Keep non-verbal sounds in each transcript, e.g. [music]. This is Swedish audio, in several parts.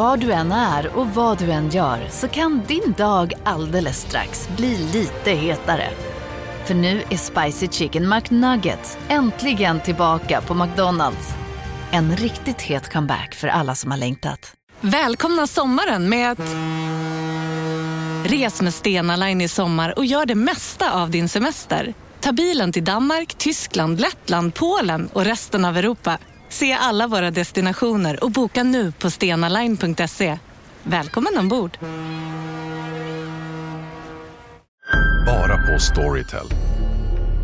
Var du än är och vad du än gör så kan din dag alldeles strax bli lite hetare. För nu är Spicy Chicken McNuggets äntligen tillbaka på McDonalds. En riktigt het comeback för alla som har längtat. Välkomna sommaren med att... Res med Stena Line i sommar och gör det mesta av din semester. Ta bilen till Danmark, Tyskland, Lettland, Polen och resten av Europa. Se alla våra destinationer och boka nu på stenaline.se. Välkommen ombord! Bara på Storytel.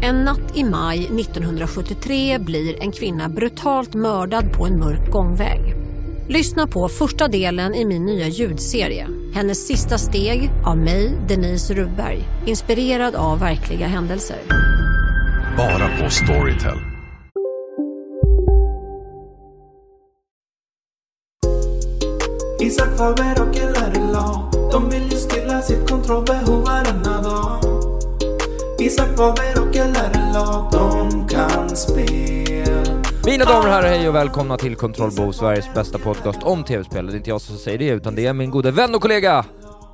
En natt i maj 1973 blir en kvinna brutalt mördad på en mörk gångväg. Lyssna på första delen i min nya ljudserie. Hennes sista steg av mig, Denise Rubberg. Inspirerad av verkliga händelser. Bara på Storytel. Isak Faber och LRLA De vill ju stilla sitt kontrollbehov varenda dag Isak Faber och LRLA De kan spel Mina damer och herrar, hej och välkomna till Kontrollbo, Sveriges bästa podcast om tv-spel. Det är inte jag som säger det, utan det är min gode vän och kollega,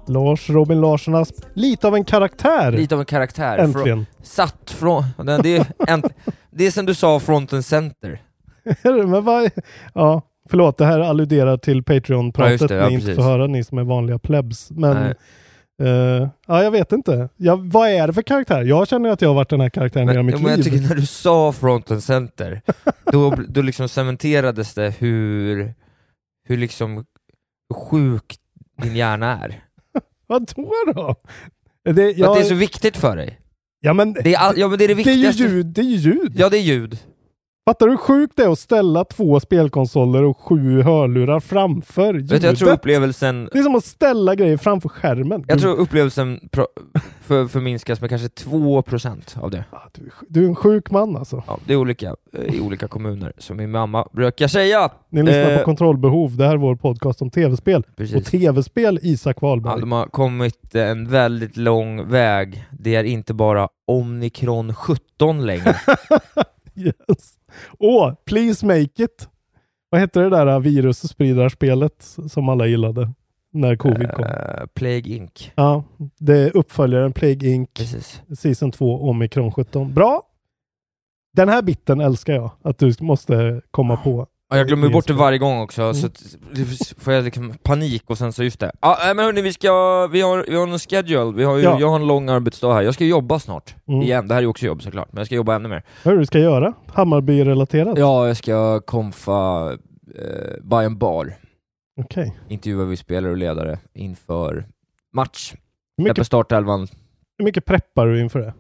Lars Robin Larsson Asp, lite av en karaktär. lite av en karaktär. Äntligen. Från, satt från... Det är, en, det är som du sa, front and center. [laughs] Men vad, ja, förlåt, det här alluderar till Ja, Patreon-pratet det, ja, ni inte får höra, ni som är vanliga plebs. Men eh, ja, jag vet inte. Ja, vad är det för karaktär? Jag känner att jag har varit den här karaktären i hela Men, mitt ja, men jag liv. tycker när du sa front and center, [laughs] då, då liksom cementerades det hur, hur liksom sjuk din hjärna är. [laughs] Vadå då? Det, För att jag, det är så viktigt för dig. ja, men, Det är, all, ja men det är det det är ju viktigaste. ljud. Det är ju ljud. Ja det är ljud. Fattar du hur sjukt det är att ställa två spelkonsoler och sju hörlurar framför ljudet? Vet jag tror upplevelsen Det är som att ställa grejer framför skärmen. Jag tror upplevelsen pro- för, förminskas med kanske 2% av det. Ah, Du, du är en sjuk man alltså. Ja, det är olika eh, i olika kommuner, som min mamma brukar säga. Ni lyssnar Eh, på Kontrollbehov. Det här är vår podcast om tv-spel. Och Precis. tv-spel Isak Ja, Wahlberg. de har kommit eh, en väldigt lång väg. Det är inte bara Omikron 17 längre. [laughs] yes. Åh, Please Make It! Vad hette det där virusspridarspelet som alla gillade när covid kom? Eh, Plague Inc. Ja, det är uppföljaren Plague Inc. Precis. Season 2 Omikron 17. Bra! Den här biten älskar jag, att du måste komma på. Och jag glömmer bort det varje gång också, Mm. så får jag liksom panik och sen så just det. Ja, äh, men hörni, vi ska, vi har, vi har en schedule, vi har ju, Ja. jag har en lång arbetsdag här. Jag ska jobba snart, Mm. igen. Det här är också jobb såklart, men jag ska jobba ännu mer. Det du ska göra? Hammarby-relaterat? Ja, jag ska komfa eh, by en bar, Okej. intervjua vi spelare och ledare inför match. Hur, mycket, startelvan, hur mycket preppar du inför det?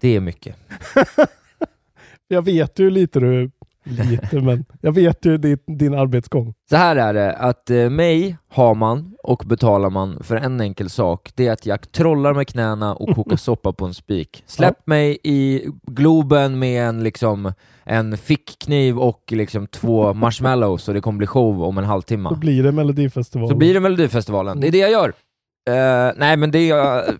det är mycket. [laughs] Jag vet ju lite du, lite men jag vet ju din, din arbetsgång. Så här är det, att eh, mig har man och betalar man för en enkel sak. Det är att jag trollar med knäna och kokar [laughs] soppa på en spik. Släpp mig i Globen med en, liksom, en fickkniv och liksom två [laughs] marshmallows och det kommer bli show om en halvtimme. Då blir det Melodifestivalen. Så blir det Melodifestivalen. Det är det jag gör. Eh, nej men det är,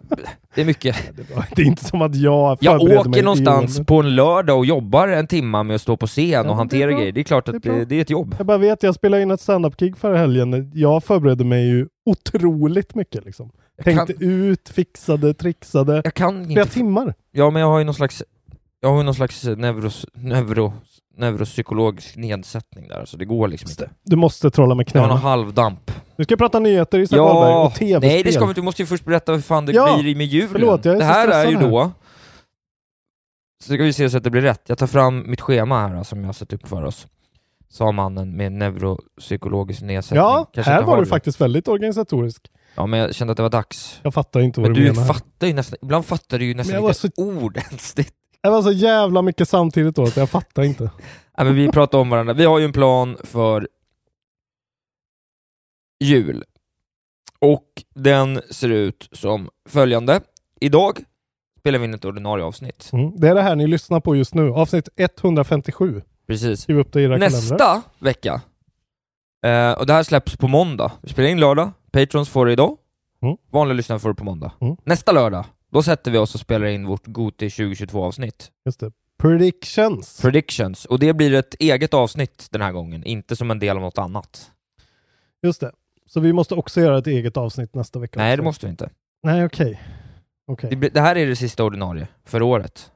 det är mycket. [laughs] Det är inte som att jag Jag åker någonstans på en lördag och jobbar en timma med att stå på scen Ja, och hantera grejer. Det är klart Det är att det, det är ett jobb. Jag bara vet, jag spelade in ett stand-up-gig förra helgen. Jag förberedde mig ju otroligt mycket liksom. Jag Tänkte kan, ut, fixade, trixade. jag kan Flera inte timmar. Ja, men jag har ju någon slags, jag har någon slags neuros, neuro, neuropsykologisk nedsättning där, så det går liksom inte. Du måste trolla med Jag har knäna. halvdamp. Nu ska jag prata nyheter Isak Wahlberg Ja, och tv-spel. nej det ska vi inte, du måste ju först berätta hur fan det Ja, blir med julen. förlåt, jag är det här är ju här. då, så ska vi se så att det blir rätt. Jag tar fram mitt schema här som jag har satt upp för oss. Sa mannen med neuropsykologisk nedsättning. Ja, Kanske här var du faktiskt väldigt organisatorisk. Ja, men jag kände att det var dags. Jag fattar inte vad Men du, du menar. fattar ju nästan, ibland fattar du ju nästan inte så- ord ens. Det Det var så jävla mycket samtidigt då, så jag fattar inte. [laughs] Nej, men vi pratar om varandra. Vi har ju en plan för jul. Och den ser ut som följande. Idag spelar vi in ett ordinarie avsnitt. Mm. Det är det här ni lyssnar på just nu. Avsnitt 157. Precis. Skriv upp det i era kalendrar. Nästa vecka, eh, och det här släpps på måndag. Vi spelar in lördag, Patrons får det idag. Mm. Vanliga lyssnare får det på måndag. Mm. Nästa lördag, då sätter vi oss och spelar in vårt Goti 2022 avsnitt. Just det. Predictions. Predictions. Och det blir ett eget avsnitt den här gången, inte som en del av något annat. Just det. Så vi måste också göra ett eget avsnitt nästa vecka. Nej, också. det måste vi inte. Nej, okej. Okej, Det, blir, det här är det sista ordinarie för året.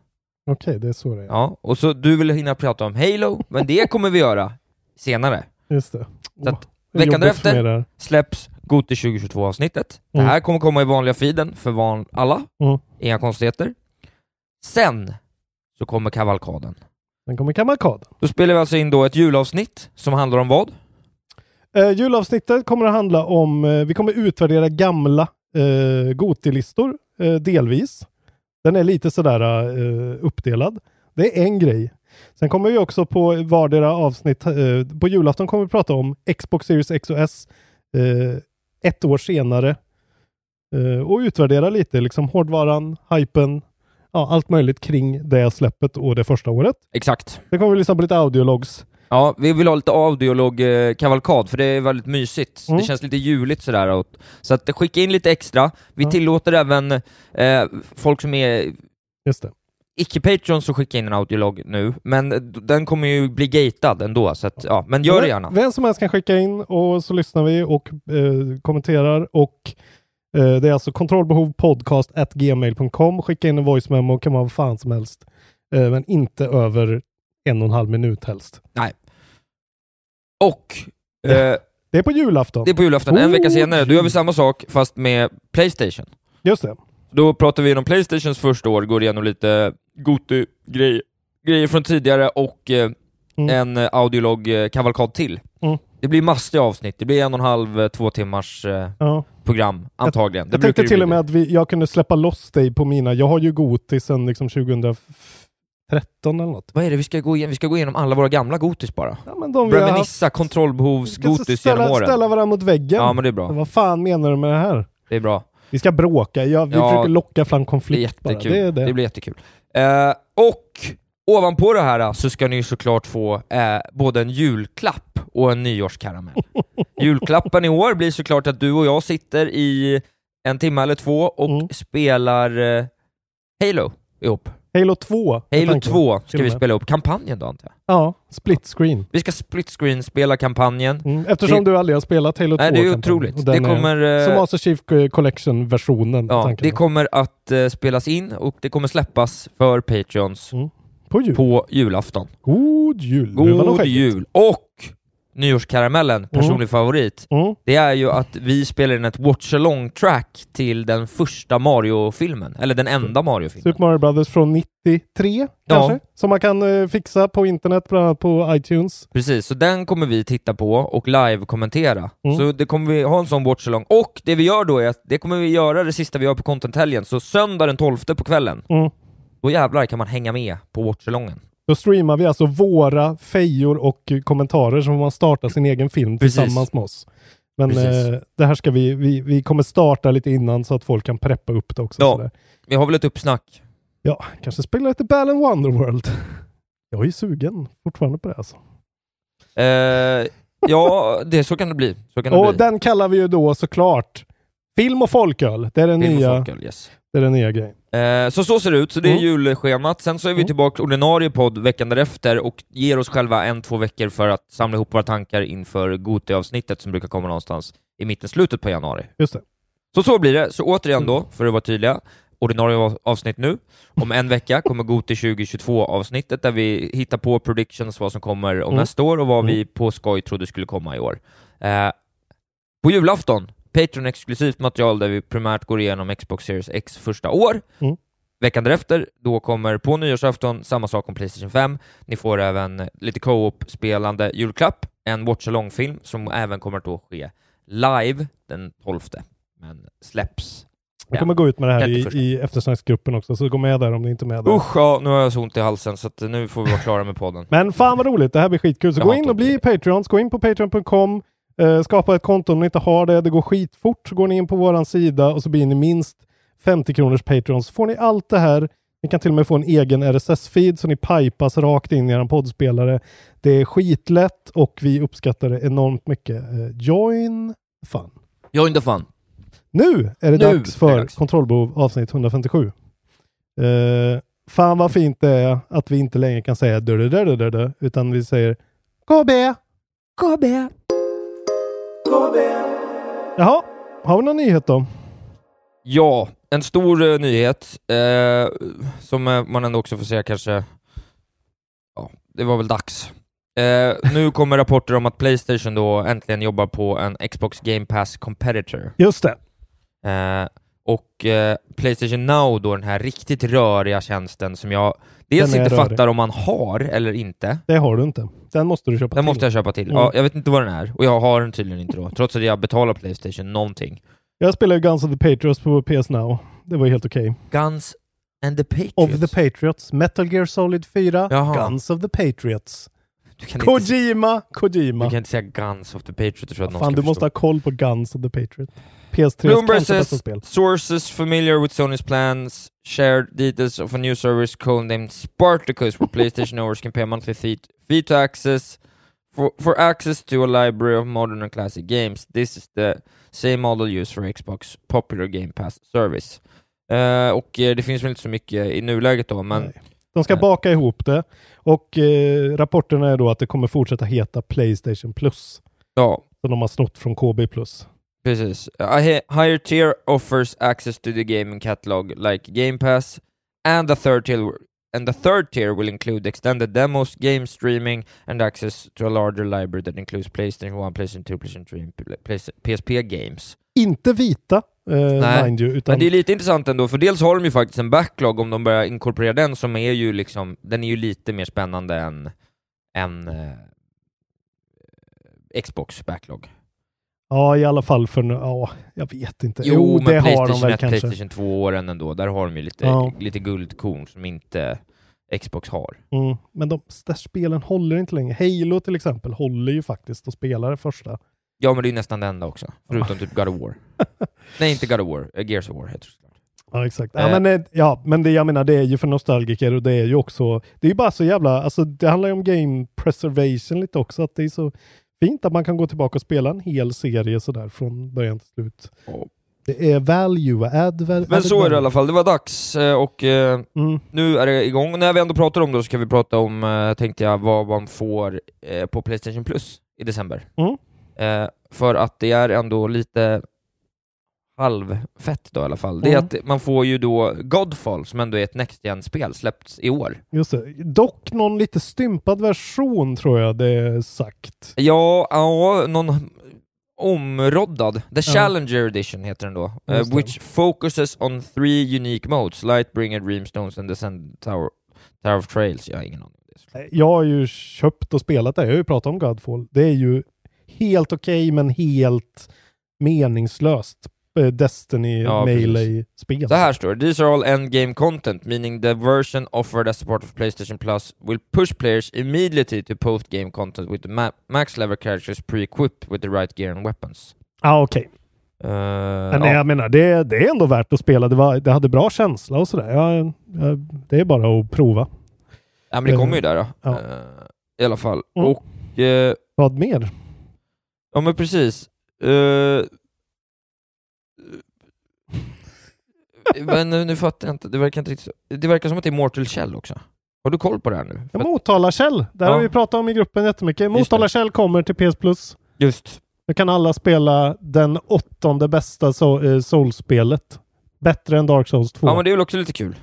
Okej, det är så det är. Ja, och så du vill hinna prata om Halo, men det kommer vi göra senare. Just det. Så att det är veckan därefter-. Släpps Goti 2022 avsnittet. Mm. Det här kommer komma i vanliga feeden för van alla. Mm. Inga konstigheter. Sen så kommer kavalkaden. Sen kommer kavalkaden. Då spelar vi alltså in då ett julavsnitt som handlar om vad? Eh, julavsnittet kommer att handla om, eh, vi kommer utvärdera gamla eh, Gotilistor eh, delvis. Den är lite sådär eh, uppdelad. Det är en grej. Sen kommer vi också på vardera avsnitt, eh, på julafton kommer vi prata om Xbox Series X och S eh, ett år senare. Eh, och utvärdera lite liksom hårdvaran, hypen, ja, allt möjligt kring det släppet och det första året. Exakt. Sen kommer vi lyssna på lite audiologs. Ja, vi vill ha lite audiolog-kavalkad, för det är väldigt mysigt. Mm. Det känns lite juligt sådär. Så att skicka in lite extra. Vi Ja. tillåter även eh, folk som är Icke-patrons att skicka in en audiolog nu, men den kommer ju bli gatad ändå, så att, ja, men gör det gärna. Vem som helst kan skicka in och så lyssnar vi och eh, kommenterar och eh, det är alltså kontrollbehov podcast at gmail.com. Skicka in en voice memo, kan vara vad fan som helst. Eh, men inte över en och en halv minut helst. Och eh, Det är på julafton. det är på julafton, en Oh, vecka senare, då gör vi samma sak fast med Playstation. Just det. Då pratar vi igenom Playstations första år, går igenom lite Goty-grejer grejer från tidigare och eh, Mm. en eh, audiolog-kavalkad till. Mm. Det blir massor av avsnitt, det blir en och en halv, eh, två timmars eh, Ja. program, antagligen. Det Jag brukar tänkte det till och med det. att vi, jag kunde släppa loss dig på mina. Jag har ju Goti sedan liksom 2013 eller något. Vad är det vi ska gå igenom? Vi ska gå igenom alla våra gamla Gotis bara. Ja, men de vi har haft. Reminisca kontrollbehovs Ska Gotis ställa, genom åren. ställa varandra mot väggen. Ja men det är bra. Vad fan menar du med det här? Det är bra. Vi ska bråka. Ja, vi Ja, försöker locka fram Det konflikt bara. jättekul. Det är det. Det blir jättekul. Eh, och ovanpå det här så ska ni såklart få eh, både en julklapp och en nyårskaramell. [laughs] Julklappen i år blir såklart att du och jag sitter i en timme eller två och Mm. spelar eh, Halo ihop. Halo 2. är Halo tanken. 2 ska vi spela upp. Kampanjen då antar jag. Ja, split screen. Vi ska split screen spela kampanjen. Mm. Eftersom Det- du aldrig har spelat Halo 2. Nej, det är otroligt. Det den är kommer... Som Eh, Master Chief Collection-versionen. ja, det kommer att eh, spelas in och det kommer släppas för Patreons Mm. På jul. på julafton. God jul. God jul! Och nyårskaramellen, personlig favorit, Mm. det är ju att vi spelar in ett watch along track till den första Mario-filmen, eller den enda Mario-filmen. Super Mario Brothers från 93 kanske? Som man kan eh, fixa på internet, bland annat på iTunes. Precis, så den kommer vi titta på och live-kommentera. Mm. Så det kommer vi ha en sån watch along. Och det vi gör då är att det kommer vi göra det sista vi gör på content-helgen, så söndag den 12 på kvällen, Mm. då jävlar kan man hänga med på watch-alongen. Då streamar vi alltså våra fejor och kommentarer får man starta sin egen film Precis. tillsammans med oss. Men eh, det här ska vi, vi, vi kommer starta lite innan så att folk kan preppa upp det också. Ja. sådär. Vi har väl ett uppsnack? ja kanske spela lite Ball and Wonderworld. [laughs] Jag är ju sugen fortfarande på det alltså. Eh, ja, det, så kan det bli. Så kan det Och bli. den kallar vi ju då såklart Film och folköl. Det är den, Film nya, folköl, yes. det är den nya grejen. Eh, så så ser det ut, så det är Mm. julschemat. Sen så är vi Mm. tillbaka ordinarie podd veckan därefter och ger oss själva en, två veckor för att samla ihop våra tankar inför Gote-avsnittet som brukar komma någonstans i mitten, slutet på januari. Just det. Så så blir det. Så återigen Mm. då, för att vara tydliga, ordinarie av- avsnitt nu. Om en vecka kommer Gote 2022-avsnittet där vi hittar på predictions vad som kommer om Mm. nästa år och vad Mm. vi på skoj trodde skulle komma i år. Eh, på julafton, Patreon-exklusivt material där vi primärt går igenom Xbox Series X första år. Mm. Veckan därefter, då kommer på nyårsafton samma sak om Playstation 5. Ni får även lite co-op-spelande julklapp, en watch-along-film som även kommer att då ske live den 12, men släpps. Jag kommer gå ut med det här i, 31. i eftersnacksgruppen också, så gå med där om ni inte är med där. Usch, ja, nu har jag så ont i halsen så nu får vi vara klara med podden. Men fan vad roligt, det här blir skitkul. Så Jag gå in och bli. Patreons, gå in på patreon.com, eh, skapa ett konto om ni inte har det. Det går skitfort. Så går ni in på våran sida och så blir ni minst 50 kronors Patreon så får ni allt det här. Ni kan till och med få en egen RSS-feed så ni pipas rakt in i er poddspelare. Det är skitlätt och vi uppskattar det enormt mycket. Eh, join fun. Join the fun. Nu är det Nu dags är det för dags. kontrollbehov avsnitt 157. Eh, fan vad fint det är att vi inte längre kan säga du du du du utan vi säger KB, KB. Jaha, har vi någon nyhet då? Ja, en stor eh, nyhet eh, som eh, man ändå också får säga kanske, ja, det var väl dags. Eh, nu kommer rapporter om att Playstation då äntligen jobbar på en Xbox Game Pass Competitor. Just det. Eh, och eh, Playstation Now då, den här riktigt röriga tjänsten som jag dels Den inte rörig. fattar om man har eller inte. Det har du inte. Den måste du köpa Den till. måste jag köpa till. Mm. Ja, jag vet inte vad den är, och jag har den tydligen inte då, trots att jag betalar Playstation någonting. Jag spelar ju Guns of the Patriots på PS Now. Det var ju helt okej. Guns and the Patriots. Of the Patriots. Metal Gear Solid 4. Jaha. Guns of the Patriots. kan inte, Kojima! Kojima. du kan inte säga Guns of the Patriots, jag tror att någon Fan, du måste ha förstå. koll på Guns of the Patriots. PS3 Bloomberg says sources familiar with Sony's plans shared details of a new service codenamed Spartacus where PlayStation owners can pay a monthly fee, fee to access for, for access to a library of modern and classic games. This is the same model used for Xbox popular Game Pass service. Eh, och eh, det finns väl inte så mycket i nuläget då, men Nej. De ska Nej. baka ihop det och eh, rapporterna är då att det kommer fortsätta heta Playstation Plus. ja, Som de har snott från KB Plus. Precis. Higher tier offers access to the gaming catalog like Game Pass and the third tier and the third tier will include extended demos, game streaming, and access to a larger library that includes PlayStation 1, PlayStation 2, PlayStation 3, and Play- PSP games. Inte vita, eh, Nej, mind you, utan Men det är lite intressant ändå, för dels har de ju faktiskt en backlog om de börjar inkorporera den som är ju liksom, den är ju lite mer spännande än, än eh, Xbox backlog. Ja, i alla fall för nu. Ja, jag vet inte. Jo, Jo, men det har de väl 1, kanske. Playstation 2-åren ändå, där har de ju lite, Ja. lite guldkorn som inte Xbox har. Mm. Men de där spelen håller inte längre. Halo till exempel håller ju faktiskt att spela det första. Ja, men det är ju nästan det enda också, förutom typ God of War. [laughs] Nej, inte God of War, eh, Gears of War heter det. Ja, exakt. Eh. Ja, men, eh, ja, men det jag menar, det är ju för nostalgiker och det är ju också, det är ju bara så jävla, alltså det handlar ju om game preservation lite också, att det är så fint att man kan gå tillbaka och spela en hel serie sådär från början till slut. Ja. Det är value, add val- Men så är det i alla fall, det var dags eh, och eh, Mm. nu är det igång. Och när vi ändå pratar om det så ska vi prata om, eh, tänkte jag, vad man får eh, på Playstation Plus i december. Mm. Eh, för att det är ändå lite halvfett då i alla fall. Det är Mm. att man får ju då Godfall, som ändå är ett Next Gen-spel, släppts i år. Just det. Dock någon lite stympad version tror jag det är sagt. Ja, ja någon omroddad. The Challenger Edition heter den då. det. which focuses on three unique modes, Lightbringer, Dreamstones and Descent Tower, Tower of Trails. Jag har ingen aning. Jag har ju köpt och spelat det, jag har ju pratat om Godfall. Det är ju helt okej men helt meningslöst Destiny Ja, Melee-spel. Så här står det, These are all endgame content, meaning the version offered as part of PlayStation Plus will push players immediately to post-game content with the ma- max level characters pre-equipped with the right gear and weapons. Ja, okej. Uh, Men jag menar, det, det är ändå värt att spela. Det, var, det hade bra känsla och sådär. Ja, ja, det är bara att prova. Ja men det kommer ju där då. Ja. Eh, I alla fall. Mm. Och, eh, Vad mer? ja men precis. Eh, men nu, nu fattar jag inte, det verkar inte riktigt. Det verkar som att det är Mortal Shell också. Har du koll på det här nu? Ja, Motala Kjell. Det Ja. har vi pratat om i gruppen jättemycket. Just Motala det. Kjell kommer till PS Plus. Just. Nu kan alla spela den åttonde bästa so eh, Souls-spelet. Bättre än Dark Souls 2. Ja men det är väl också lite kul.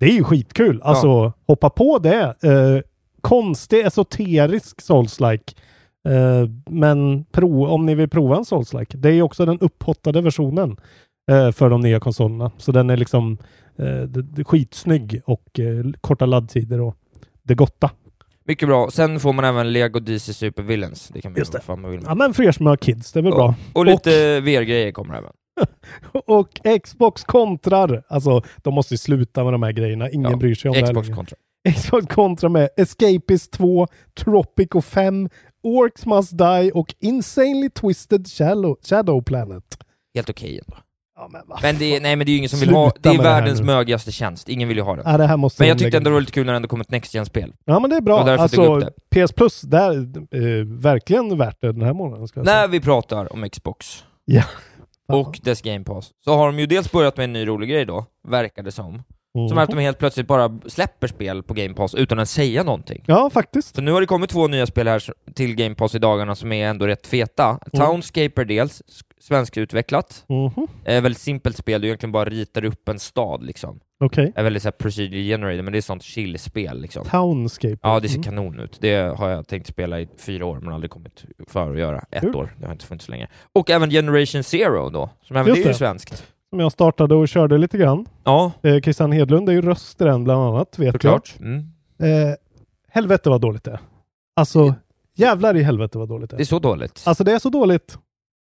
Det är ju skitkul. Alltså, hoppa på det. Eh, konstig, esoterisk Souls-like. Eh, men pro, om ni vill prova en Souls-like. Det är ju också den upphottade versionen för de nya konsolerna. Så den är liksom eh, skitsnygg och eh, korta laddtider och det gotta. Mycket bra. Sen får man även Lego DC Super Villains. Det kan man Just det. fan man vill. Ja men för er som har kids, det är väl Ja. bra. Och lite VR-grejer kommer även. [laughs] Och Xbox kontrar. Alltså, de måste ju sluta med de här grejerna. Ingen Ja, bryr sig om det här Xbox längre. kontra. [laughs] Xbox kontra med Escapist 2, Tropico 5, Orcs Must Die och Insanely Twisted Shadow, Shadow Planet. Helt okej ändå. Ja, men Men det är, nej men det är ju ingen som vill Sluta ha, det är det världens nu. mögigaste tjänst. Ingen vill ju ha det. Ja, det här måste Men jag tyckte ändå det var lite kul när det ändå kom ett Next Gen-spel. Ja men det är Det bra. Alltså PS Plus, där, eh, verkligen värt det den här månaden. Ska jag säga. När vi pratar om Xbox Ja. och dess Game Pass, så har de ju dels börjat med en ny rolig grej då, verkar det som. Som är att de helt plötsligt bara släpper spel på Game Pass utan att säga någonting. Ja, faktiskt. Så nu har det kommit två nya spel här till Game Pass i dagarna som är ändå rätt feta. Townscaper dels, svenskutvecklat. Mhm. Eh, väldigt simpelt spel, du egentligen bara ritar upp en stad liksom. Okej. Är väldigt så här procedure generated, men det är sånt chill-spel liksom. Townscape. Ja, det ser Mm. kanon ut. Det har jag tänkt spela i fyra år, men aldrig kommit för att göra. Ett Kul. år, det har inte funnits så länge. Och även Generation Zero då, som även Just det är ju svenskt. Som jag startade och körde lite grann. Ja, Eh, Christian Hedlund är ju röst i den bland annat, vet såklart. Mm. jag. Eh, helvete vad dåligt det är. Alltså, jävlar i helvete vad dåligt det Det är är. så dåligt. Alltså det är så dåligt.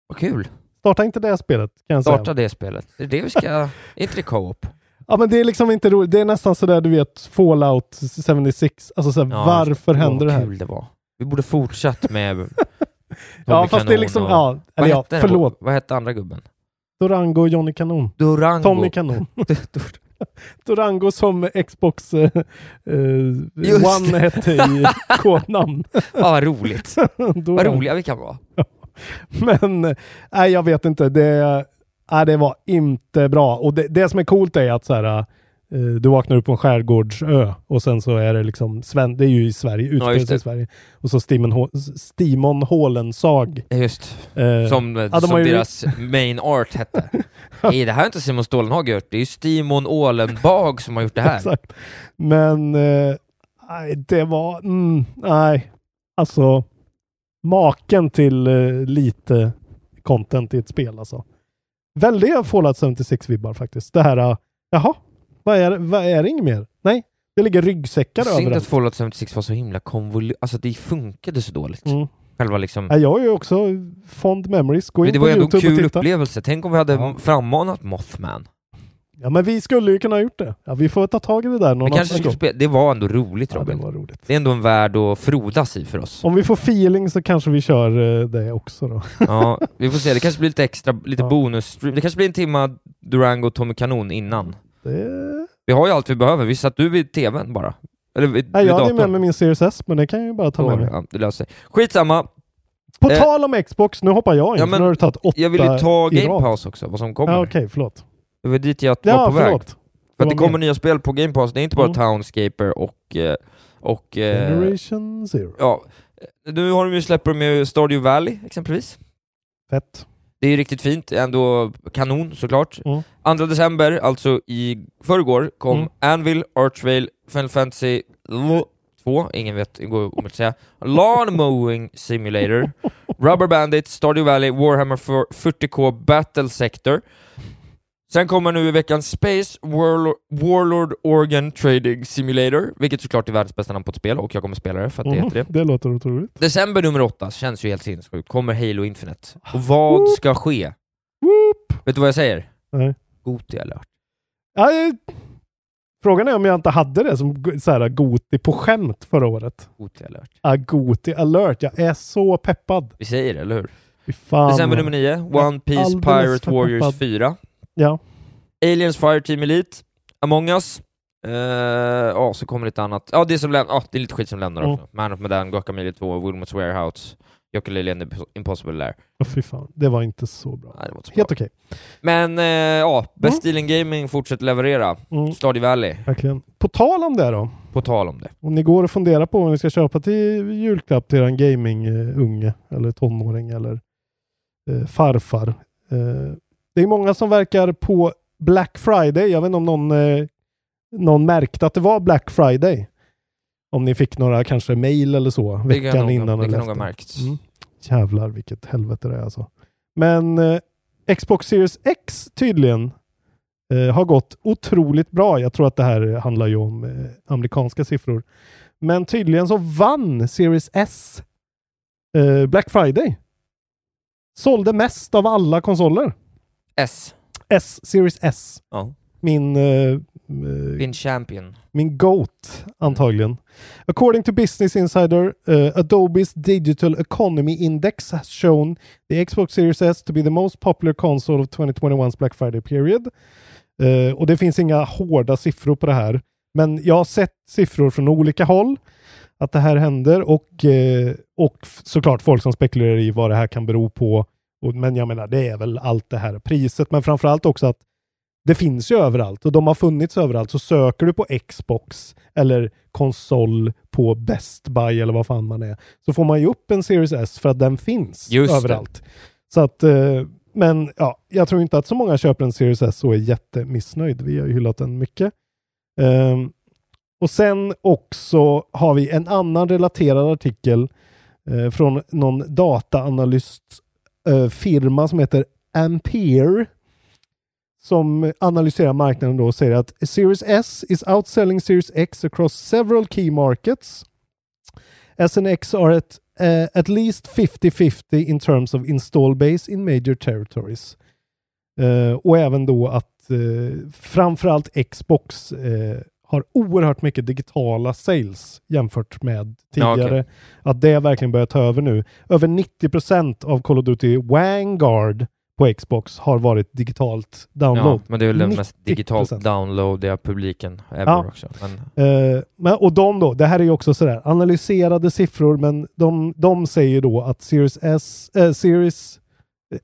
Vad kul. Starta inte det spelet, kan jag Starta säga. det spelet. Det är det vi ska... [laughs] är inte det co-op? Ja men det är liksom inte roligt. Det är nästan sådär du vet, Fallout 76. Alltså såhär, Ja, varför Åh, händer det vad här? kul det var. Vi borde fortsatt med... [laughs] Ja fast det är liksom, och- ja, Vad eller ja, hette den? förlåt. Vad hette andra gubben? Durango och Johnny Kanon. Durango. Tommy Kanon. [laughs] Durango som Xbox eh, eh, One det. hette i [laughs] kodnamn. Ja, vad roligt. [laughs] Vad roliga vi kan vara. Men nej, jag vet inte. Det, nej, det var inte bra. Och det, det som är coolt är att så här, du vaknar upp på en skärgårdsö och sen så är det liksom, Sven, det är ju i Sverige, sig det. i Sverige. Och så Stimon, Hå- Stimon Hålensag. Just, Eh, som, ja, de som har ju- deras main art hette. [laughs] Nej, det här är inte Simon Stålenhag gjort, det är ju Stimon Ålenbag som har gjort det här. Exakt. Men eh, det var, mm, nej, alltså maken till eh, lite content i ett spel alltså. Väldiga Fallout 76-vibbar faktiskt. Det här, eh, jaha, vad är, vad är det inget mer? Nej, det ligger ryggsäckar Synd att överallt. Fallout 76 var så himla konvoluterat, alltså det funkade så dåligt. Mm. Själva liksom... Ja, jag har ju också fond memories. Gå in Men det på var ju ändå en kul upplevelse, tänk om vi hade Ja. frammanat Mothman. Ja, men vi skulle ju kunna ha gjort det. Ja, vi får ta tag i det där någon Vi kanske gång. det var ändå roligt Ja, det Robin. var roligt. Det är ändå en värld att frodas i för oss. Om vi får feeling så kanske vi kör eh, det också då. [laughs] Ja, vi får se, det kanske blir lite extra, lite Ja. bonus Det kanske blir en timma Durango och Tommy Kanon innan. Det... Vi har ju allt vi behöver, vi satt du vid tvn bara? Eller vid, Nej, vid jag hade ju med mig min Series S, men det kan jag ju bara ta med mig. Ja, det löser sig. Skitsamma, På Eh, tal om Xbox, nu hoppar jag in, ja, för men nu har du tagit åtta jag vill ju ta Game. Pass också, vad som kommer. Ja, okej, förlåt. Det var dit jag var Ja, på väg. förlåt. För att det kommer nya spel på Game Pass, det är inte bara Mm. Townscaper och... eh, och eh, Generation Zero. ja, nu har de ju släppt med Stardew Valley exempelvis. Fett. Det är riktigt fint, ändå kanon såklart. Mm. 2 december, alltså i förrgår, kom Mm. Anvil, Archvale, Final Fantasy 2, ingen vet, det går omöjligt att säga, Lawn Mowing Simulator, [laughs] Rubber Bandit, Stardew Valley, Warhammer 40K Battle Sector. Sen kommer nu i veckan Space Warlord, Warlord Organ Trading Simulator, vilket såklart är världens bästa namn på ett spel, och jag kommer spela det för att det Mm, heter det. det låter otroligt. December nummer 8 känns ju helt sinnessjukt, kommer Halo Infinite. Och vad ska ske? Whoop. Vet du vad jag säger? Nej. Goti alert. Ja, frågan är om jag inte hade det som så här, Goti på skämt förra året. Goti alert. Ah, Goti alert, jag är så peppad. Vi säger det, eller hur? Fan. December nummer 9, One Piece Pirate Warriors peppad. 4. Ja. Aliens Fireteam Elite, Among Us, eh, ja så kommer lite annat, ja det som lämnar, ja det är lite skit som lämnar Mm. också. Man of Medan, Guacamole 2, Wilmots Warehouse, Yooka-Laylee and the Impossible Lair. Oh, fy fan, det var inte så bra. Nej, det så Helt okej. Men eh, ja, Best Dealing Gaming fortsätter leverera. Mm, Stardew Valley, verkligen. På tal om det då. på tal om det. Om ni går och funderar på vad ni ska köpa till julklapp till en gaming-unge eller tonåring eller eh, farfar. Eh, det är många som verkar på Black Friday. Jag vet inte om någon, eh, någon märkte att det var Black Friday. Om ni fick några kanske mail eller så Det veckan nog, innan. eller efter. märkts. Mm. Jävlar vilket helvete det är alltså. Men eh, Xbox Series X tydligen eh, har gått otroligt bra. Jag tror att det här handlar ju om eh, amerikanska siffror. Men tydligen så vann Series S eh, Black Friday. Sålde mest av alla konsoler. S. S, Series S. Ja. Min, eh, eh, Din champion. min GOAT antagligen. According to Business Insider, uh, Adobe's Digital Economy Index has shown the Xbox Series S to be the most popular console of 2021's Black Friday period. Eh, och det finns inga hårda siffror på det här. Men jag har sett siffror från olika håll att det här händer och, eh, och f- såklart folk som spekulerar i vad det här kan bero på. Och, men jag menar, det är väl allt det här priset, men framförallt också att det finns ju överallt och de har funnits överallt. Så söker du på Xbox eller konsol på Best Buy eller vad fan man är, så får man ju upp en Series S för att den finns Just det. överallt. Så att, eh, men ja, jag tror inte att så många köper en Series S och är jättemissnöjd. Vi har ju hyllat den mycket. Ehm, och sen också har vi en annan relaterad artikel eh, från någon Eh, firma som heter Ampere som analyserar marknaden då och säger att Series S is outselling Series X across several key markets. S and X are at, uh, at least 50-50 in terms of install base in major territories. Uh, och även då att uh, framförallt Xbox har oerhört mycket digitala sales jämfört med Ja, tidigare. okej. Att det verkligen börjar ta över nu. Över 90% av Call of Duty Vanguard på Xbox har varit digitalt download. Ja, men det är väl den mest 90%. digitalt downloadiga publiken ever Ja. också. Men, Eh, men, och de då, det här är ju också sådär analyserade siffror, men de, de säger då att Series S, eh, Series,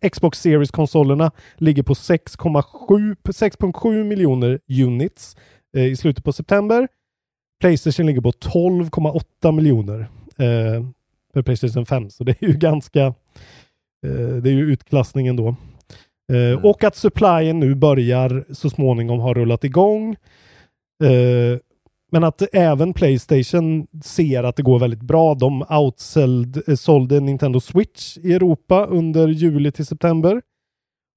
eh, Xbox Series-konsolerna ligger på 6,7 6,7 miljoner units eh, i slutet på september. Playstation ligger på 12,8 miljoner eh, för Playstation 5, så det är ju ganska, eh, det är ju utklassningen då. Eh, Mm. Och att supplyen nu börjar så småningom ha rullat igång. Eh, men att även Playstation ser att det går väldigt bra. De outsålde sålde Nintendo Switch i Europa under juli till september.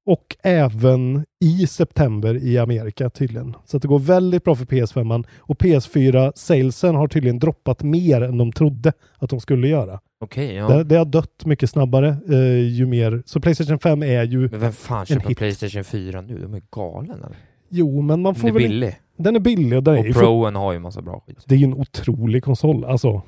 Och även i september i Amerika tydligen. Så det går väldigt bra för PS5. Och PS4-salesen har tydligen droppat mer än de trodde att de skulle göra. Okej, ja. Det, det har dött mycket snabbare eh, ju mer. Så Playstation 5 är ju... Men vem fan köper en. Playstation 4 nu? De är galen eller? Jo, men man Den får är väl... billig. Den är billig och den är Och ju Proen har ju massa bra skit. det är ju en otrolig konsol. Alltså,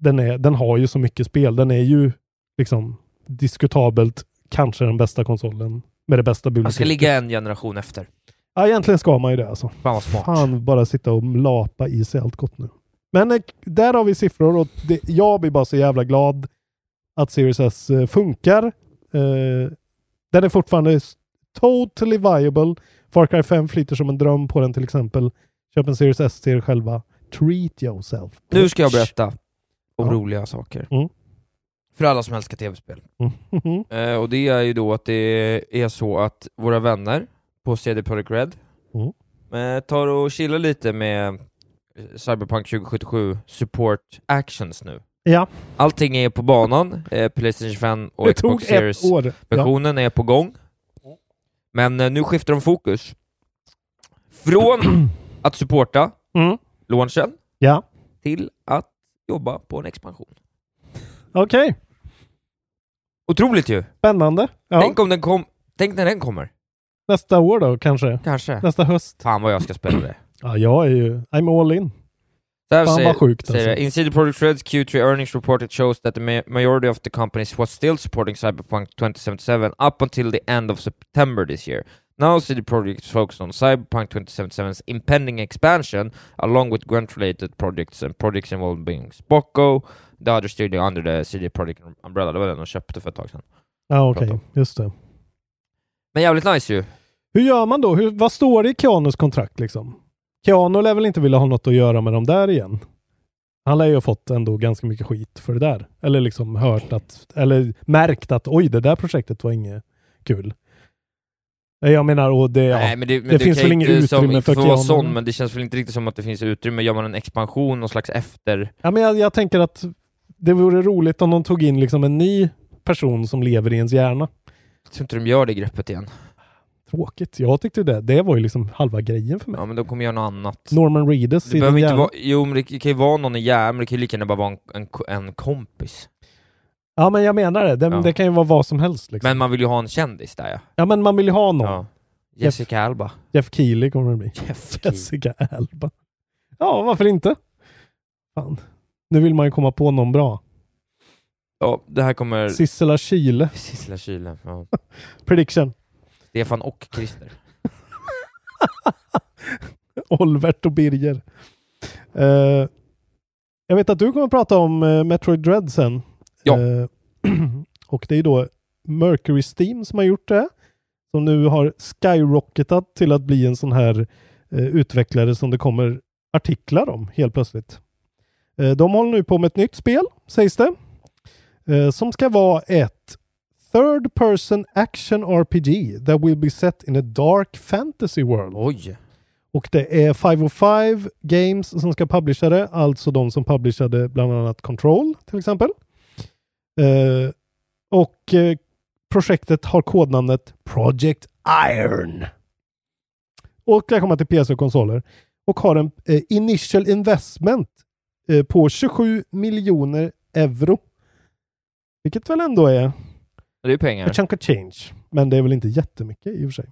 den, är, den har ju så mycket spel. Den är ju liksom diskutabelt kanske den bästa konsolen med det bästa Man biblioteket. ska ligga en generation efter. Ja, egentligen ska man ju det alltså. Fan vad smart. Fan, bara sitta och lapa i sig allt gott nu. Men eh, där har vi siffror och det, jag blir bara så jävla glad att Series S eh, funkar. Eh, den är fortfarande totally viable. Far Cry 5 flyter som en dröm på den till exempel. Köp en Series S till er själva. Treat yourself. Nu ska jag berätta om Ja. roliga saker. Mm. För alla som älskar tv-spel. Mhm. Eh, och det är ju då att det är så att våra vänner på CD Projekt Red Mm. eh, tar och chillar lite med eh, Cyberpunk 2077 support actions nu. Ja, Allting är på banan, eh, Playstation 5 och det Xbox ett Series år. Ja. versionen är på gång. Men eh, nu skiftar de fokus. Från [clears throat] att supporta Mm. launchen Ja, till att jobba på en expansion. Okej. Otroligt ju! Spännande. Ja. Tänk om den kom... Tänk när den kommer. Nästa år då kanske. Kanske. Nästa höst. Fan vad jag ska spela det. Ja, jag är ju... I'm all in. Här Fan vad sjukt säger alltså. det. In CD Projekt Red's Q3 earnings report it shows that the ma- majority of the companies was still supporting Cyberpunk 2077 up until the end of September this year. Now CD Projekt is focused on Cyberpunk 2077's impending expansion along with Gwent-related projects and projects involving Spocko, the other studio under the CD Projekt umbrella. Det var den de köpte för ett tag sedan. Ja, okej. Prata Just det. Men jävligt nice ju. Hur gör man då? Hur, vad står det i Keanus kontrakt liksom? Keanu lär väl inte vilja ha något att göra med dem där igen? Han lär ju ha fått ändå ganska mycket skit för det där. Eller liksom hört att, eller märkt att oj, det där projektet var inget kul. Jag menar, och det, ja. Nej, men det, men det finns väl inget som, utrymme inte för Keanu. sån, men det känns väl inte riktigt som att det finns utrymme. Gör man en expansion, någon slags efter... ja men jag, jag tänker att det vore roligt om de tog in liksom en ny person som lever i ens hjärna. Jag tror inte de gör det greppet igen. Tråkigt. Jag tyckte det. Det var ju liksom halva grejen för mig. Ja, men de kommer göra något annat. Norman Reedus Det i din hjärna. vara, jo men det kan ju vara någon i hjärnan, men det kan ju lika gärna bara vara en, en, en kompis. Ja men jag menar det. Det, Ja. det kan ju vara vad som helst. Liksom. Men man vill ju ha en kändis där ja. ja men man vill ju ha någon. ja. Jessica Alba. Jeff Keely kommer det bli. Jeff. [laughs] Jessica Alba. Ja, varför inte? Fan. Nu vill man ju komma på någon bra. Ja, det här kommer... Sissela Kyle. Sissela Kyle. Ja. [laughs] Prediction. Stefan och Christer. [laughs] Olvert och Birger. Eh, jag vet att du kommer prata om uh, Metroid Dread sen. Ja. Eh, [clears throat] och det är då Mercury Steam som har gjort det. som nu har skyrocketat till att bli en sån här utvecklare som det kommer artiklar om helt plötsligt. Eh, de håller nu på med ett nytt spel, sägs det, eh, som ska vara ett third person action RPG that will be set in a dark fantasy world. Oj! Och det är 505 Games som ska publisha det, alltså de som publicerade bland annat Control till exempel. Eh, och projektet har kodnamnet Project Iron. Och det kommer till PC och konsoler. Och har en initial investment på 27 miljoner euro. Vilket väl ändå är Det är pengar. a chunk of change. Men det är väl inte jättemycket i och för sig.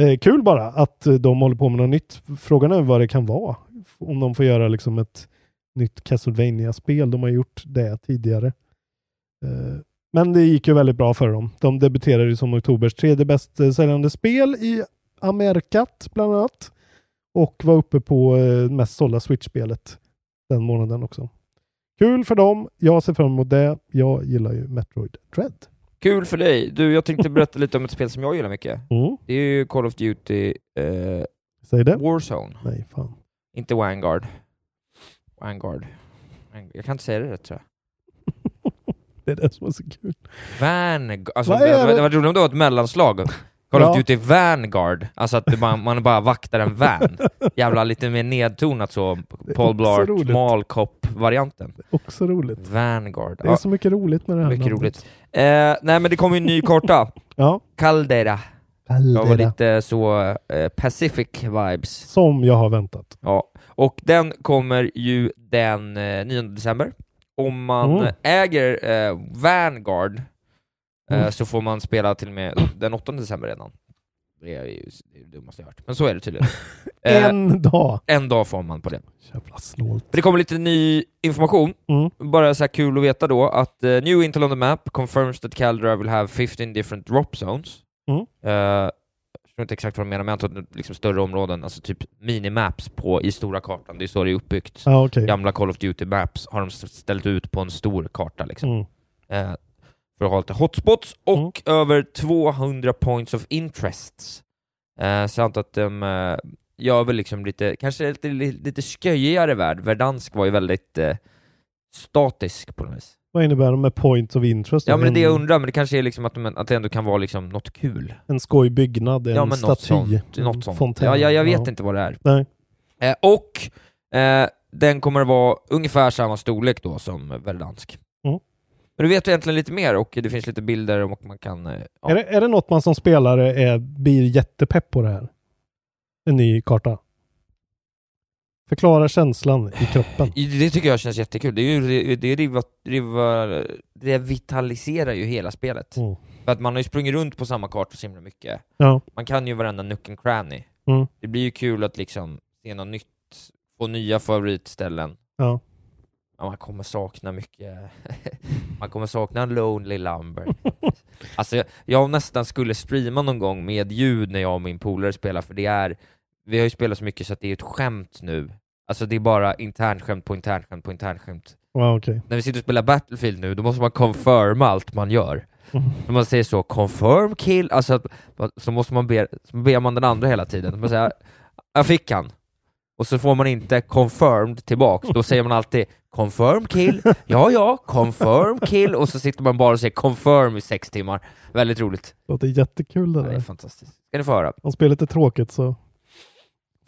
Eh, kul bara att eh, de håller på med något nytt. Frågan är vad det kan vara. Om de får göra liksom ett nytt Castlevania-spel. De har gjort det tidigare. Eh, men det gick ju väldigt bra för dem. De debuterade som oktobers tredje bäst eh, säljande spel i Amerikat bland annat. Och var uppe på eh, mest sålda Switch-spelet den månaden också. Kul för dem. Jag ser fram emot det. Jag gillar ju Metroid Dread. Kul för dig. Du, jag tänkte berätta lite om ett spel som jag gillar mycket. Mm. Det är ju Call of Duty eh, Säg det. Warzone. Nej, fan. Inte Vanguard. Vanguard. Vang- Jag kan inte säga det rätt tror jag. [laughs] Det är det som är så kul. Vanguard. Alltså, det, det, det? var roligt om det var ett mellanslag. Call Ja. of Duty Vanguard. Alltså att bara, man bara vaktar en van. Jävla lite mer nedtonat så. Paul Blart, Cop-varianten. Också roligt. Vanguard. Det är Ja, så mycket roligt med det här. mycket namnet. roligt. Eh, nej men det kommer ju en ny karta. [laughs] Ja. Caldera. Det var Caldera. lite så eh, Pacific vibes. Som jag har väntat. Ja, och den kommer ju den eh, 9 december. Om man Mm. äger eh, Vanguard eh, Mm. så får man spela till och med den 8 december redan. Det är ju det, är det dummaste jag hört, men så är det tydligen. [laughs] Eh, En dag. en dag får man på det. Jävla snålt. Det kommer lite ny information, Mm. bara så här kul att veta då, att uh, New Intel on the Map confirms that Caldera will have 15 different drop zones. Mm. Eh, jag förstår inte exakt vad de menar, men jag antar att liksom större områden, alltså typ minimaps på, i stora kartan, det är så det är uppbyggt. Ja, okej. Gamla Call of Duty Maps har de ställt ut på en stor karta liksom. Mm. Eh, för att ha lite hotspots och över 200 points of interests. Eh, så jag antar att de eh, gör väl liksom lite, kanske lite, lite, sköjigare värld. Verdansk var ju väldigt eh, statisk på något vis. Vad innebär det med points of interest? Ja men det jag undrar, men det kanske är liksom att, de, att det ändå kan vara liksom något kul. en skoj byggnad, en ja men något staty, sånt. en Något sånt. fontän. Ja, jag, jag vet inte vad det är. Nej. Eh, och eh, den kommer att vara ungefär samma storlek då som Verdansk. Men du vet egentligen lite mer och det finns lite bilder och man kan... eh, Ja. Är, det, är det något man som spelare är, blir jättepepp på det här? En ny karta? Förklara känslan i kroppen. Det tycker jag känns jättekul. Det, är ju, det riva, riva, revitaliserar ju hela spelet. Mm. För att man har ju sprungit runt på samma karta så himla mycket. Ja. Man kan ju varenda nook and cranny. Mm. Det blir ju kul att liksom se något nytt, få nya favoritställen. Ja. Man kommer sakna mycket. [laughs] man kommer sakna en Lonely Lumber. [laughs] alltså, jag, jag nästan skulle streama någon gång med ljud när jag och min polare spelar, för det är, vi har ju spelat så mycket så att det är ett skämt nu. Alltså det är bara internskämt på internskämt på internskämt. Ja, okej. När vi sitter och spelar Battlefield nu, då måste man confirma allt man gör. Mm. När man säger så, confirm kill, alltså att- så måste man be, så ber man den andra hela tiden. Man säger, jag fick han. Och så får man inte confirmed tillbaks, då säger man alltid confirm kill, [laughs] ja ja, confirm kill, och så sitter man bara och säger confirm i sex timmar. Väldigt roligt. Låter jättekul det Ja, det är där. fantastiskt. ska ni få höra. Om spelet är tråkigt så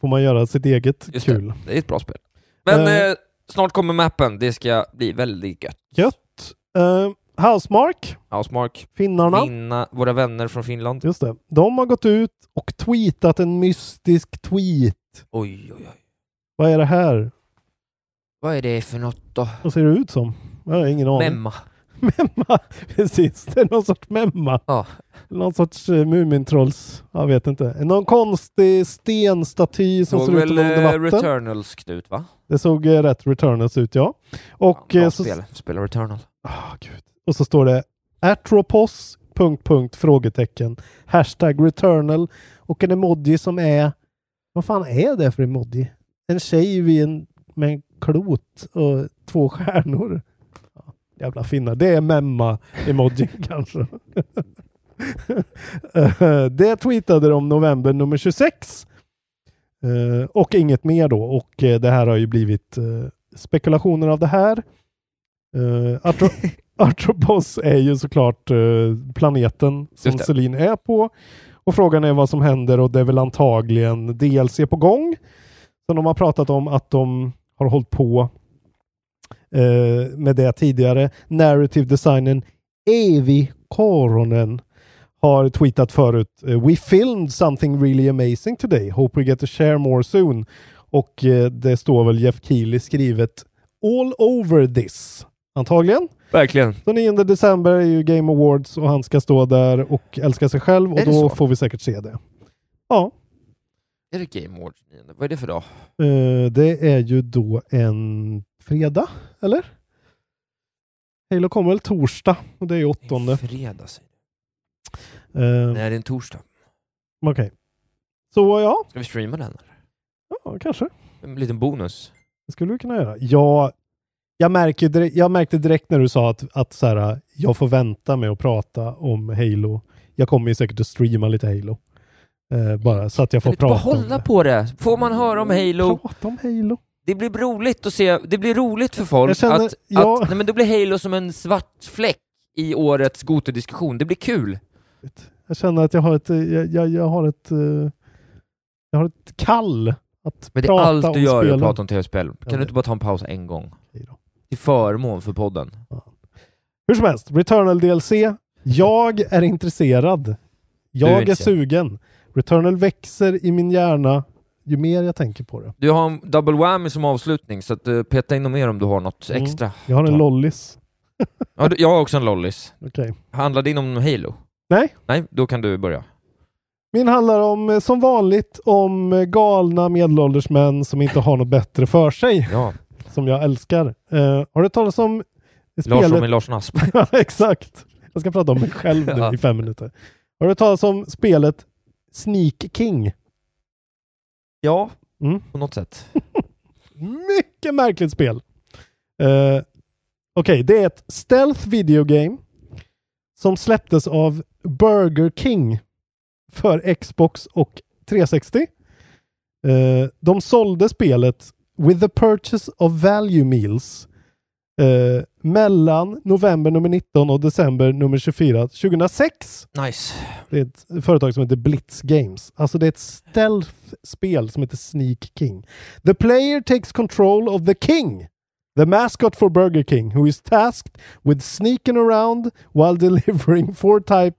får man göra sitt eget Just kul. det, det är ett bra spel. Men Eh. eh, snart kommer mappen, det ska bli väldigt gött. Gött. Uh, Housemark, Housemark, finnarna. vinna våra vänner från Finland. Just det. De har gått ut och tweetat en mystisk tweet. Oj, oj, oj. Vad är det här? Vad är det för något då? Vad ser det ut som? Jag har ingen aning. Memma. [laughs] Memma, precis. Det är någon sorts memma. Ja. Någon sorts uh, Mumintrolls, jag vet inte. Någon konstig stenstaty som Såg ser ut vara under eh, vatten. Returnalskt ut va? Det såg uh, rätt Returnals ut ja. Och, eh, så, spel. Spela Returnal. Ah, gud. och så står det Atropos... Punkt, punkt, frågetecken. Hashtag Returnal. Och en emoji som är... Vad fan är det för emoji? En tjej vid en, med en klot och två stjärnor. Ja, jävla finnar. Det är memma-emoji [laughs] kanske. Eh, det tweetade de november nummer 26. Eh, och inget mer då. Och eh, det här har ju blivit spekulationer av det här. Atro Atropos [laughs] är ju såklart planeten som. Celine är på. Och frågan är vad som händer och det är väl antagligen DLC på gång. Så de har pratat om att de har hållit på eh, med det tidigare. Narrative designern Evi Koronen har tweetat förut eh, We filmed something really amazing today. Hope we get to share more soon. Och eh, det står väl Jeff Keely skrivet All over this. Antagligen. Verkligen. Så 9 december är ju Game Awards och han ska stå där och älska sig själv och då så? får vi säkert se det. Ja, Är det Game Awards 9? Vad är det för dag? eh, det är ju då en fredag, eller? Halo kommer väl torsdag och det är ju åttonde. Fredag säger du. Nej, det är en torsdag. Okej. Så ja, Ska vi streama den? eller? ja, kanske. En liten bonus. Det skulle vi kunna göra. Ja, jag, märker direkt, jag märkte direkt när du sa att, att så här, jag får vänta med att prata om Halo. Jag kommer ju säkert att streama lite Halo. Eh, bara så att jag får inte bara prata om hålla det. på det? Får man höra om Halo? Prata om Halo. Det blir roligt att se, det blir roligt för folk känner- att, ja. att nej, men då blir Halo som en svart fläck i årets Gote-diskussion. Det blir kul. Jag känner att jag har ett, jag, jag, jag har ett, eh, jag har ett kall att Men det är prata allt du gör är att prata om tv-spel. Kan Ja, du inte bara ta en paus en gång? Till förmån för podden. Hur som helst, Returnal DLC. Jag är intresserad. Är Jag är intresserad. sugen. Returnal växer i min hjärna ju mer jag tänker på det. Du har en double whammy som avslutning, så att, uh, peta in något mer om du har något Mm. extra. Jag har en lollis. Ja, jag har också en lollis. Okej. Handlar din om Halo? Nej. Nej, då kan du börja. Min handlar om, eh, som vanligt, om eh, galna medelålders män som inte har något bättre för sig. Ja. Som jag älskar. Eh, har du talat om Lars spelet? med Larsson Asp. [laughs] Ja, exakt. Jag ska prata om mig själv nu [laughs] Ja. i fem minuter. Har du talat om spelet Sneak King? Ja, Mm. på något sätt. [laughs] Mycket märkligt spel. Eh, Okej, det är ett stealth video game som släpptes av Burger King för Xbox och 360. Eh, de sålde spelet with the purchase of value meals eh, mellan november nummer 19 och december nummer 24 2006. Nice. Det är ett företag som heter Blitz Games. Alltså det är ett stealth-spel som heter Sneak King. The player takes control of the king, the mascot for Burger King, who is tasked with sneaking around while [laughs] delivering four, type,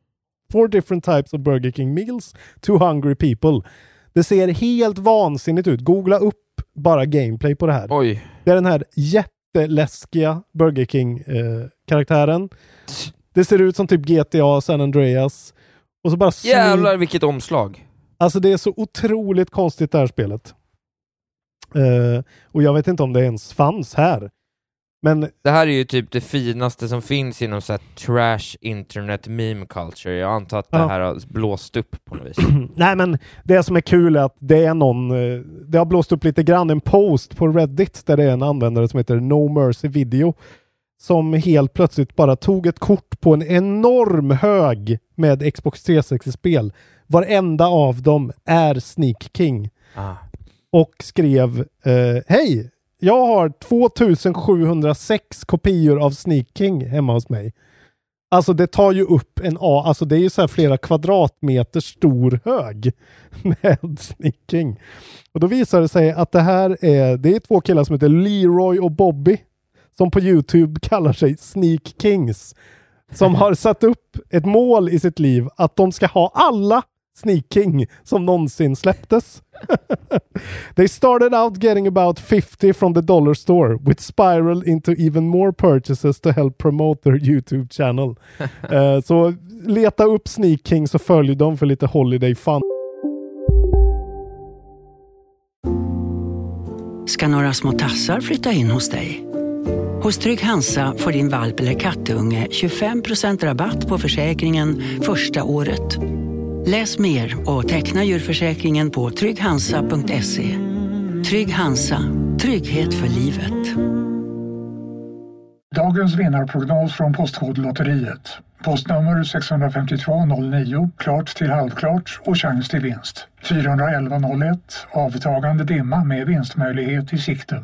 four different types of Burger King meals to hungry people. Det ser helt vansinnigt ut. Googla upp bara gameplay på det här. Oj. Det är den här jätteläskiga Burger King-karaktären. det ser ut som typ GTA San Andreas. Och så bara smy- Jävlar vilket omslag. Alltså det är så otroligt konstigt det här spelet. Eh, och jag vet inte om det ens fanns här. Men Det här är ju typ det finaste som finns inom så trash internet meme culture. Jag antar att det Ja. här har blåst upp på något vis. [clears throat] nej men det som är kul är att det är någon, eh, det har blåst upp lite grann en post på Reddit där det är en användare som heter No Mercy Video som helt plötsligt bara tog ett kort på en enorm hög med Xbox 360-spel. Varenda av dem är Sneak King. Ah. och skrev eh, Hej! Jag har 2706 kopior av Sneak King hemma hos mig. Alltså det tar ju upp en A, alltså det är ju så här flera kvadratmeter stor hög [laughs] med Sneak King. Och då visar det sig att det här är, det är två killar som heter Leroy och Bobby som på Youtube [laughs] kallar sig Sneak Kings. Som har satt upp ett mål i sitt liv att de ska ha alla Sneak King som någonsin släpptes. [laughs] They started out getting about 50 from the dollar store which spiral into even more purchases to help promote their YouTube channel. [laughs] Eh, så leta upp Sneak Kings och följ dem för lite holiday fun. ska några små tassar flytta in hos dig. Hos Trygg Hansa får din valp eller kattunge 25% rabatt på försäkringen första året. Läs mer och teckna djurförsäkringen på trygghansa.se. Trygg Hansa, trygghet för livet. Dagens vinnarprognos från Postkodlotteriet. Postnummer 65209, klart till halvklart och chans till vinst. 41101, avtagande dimma med vinstmöjlighet i sikte.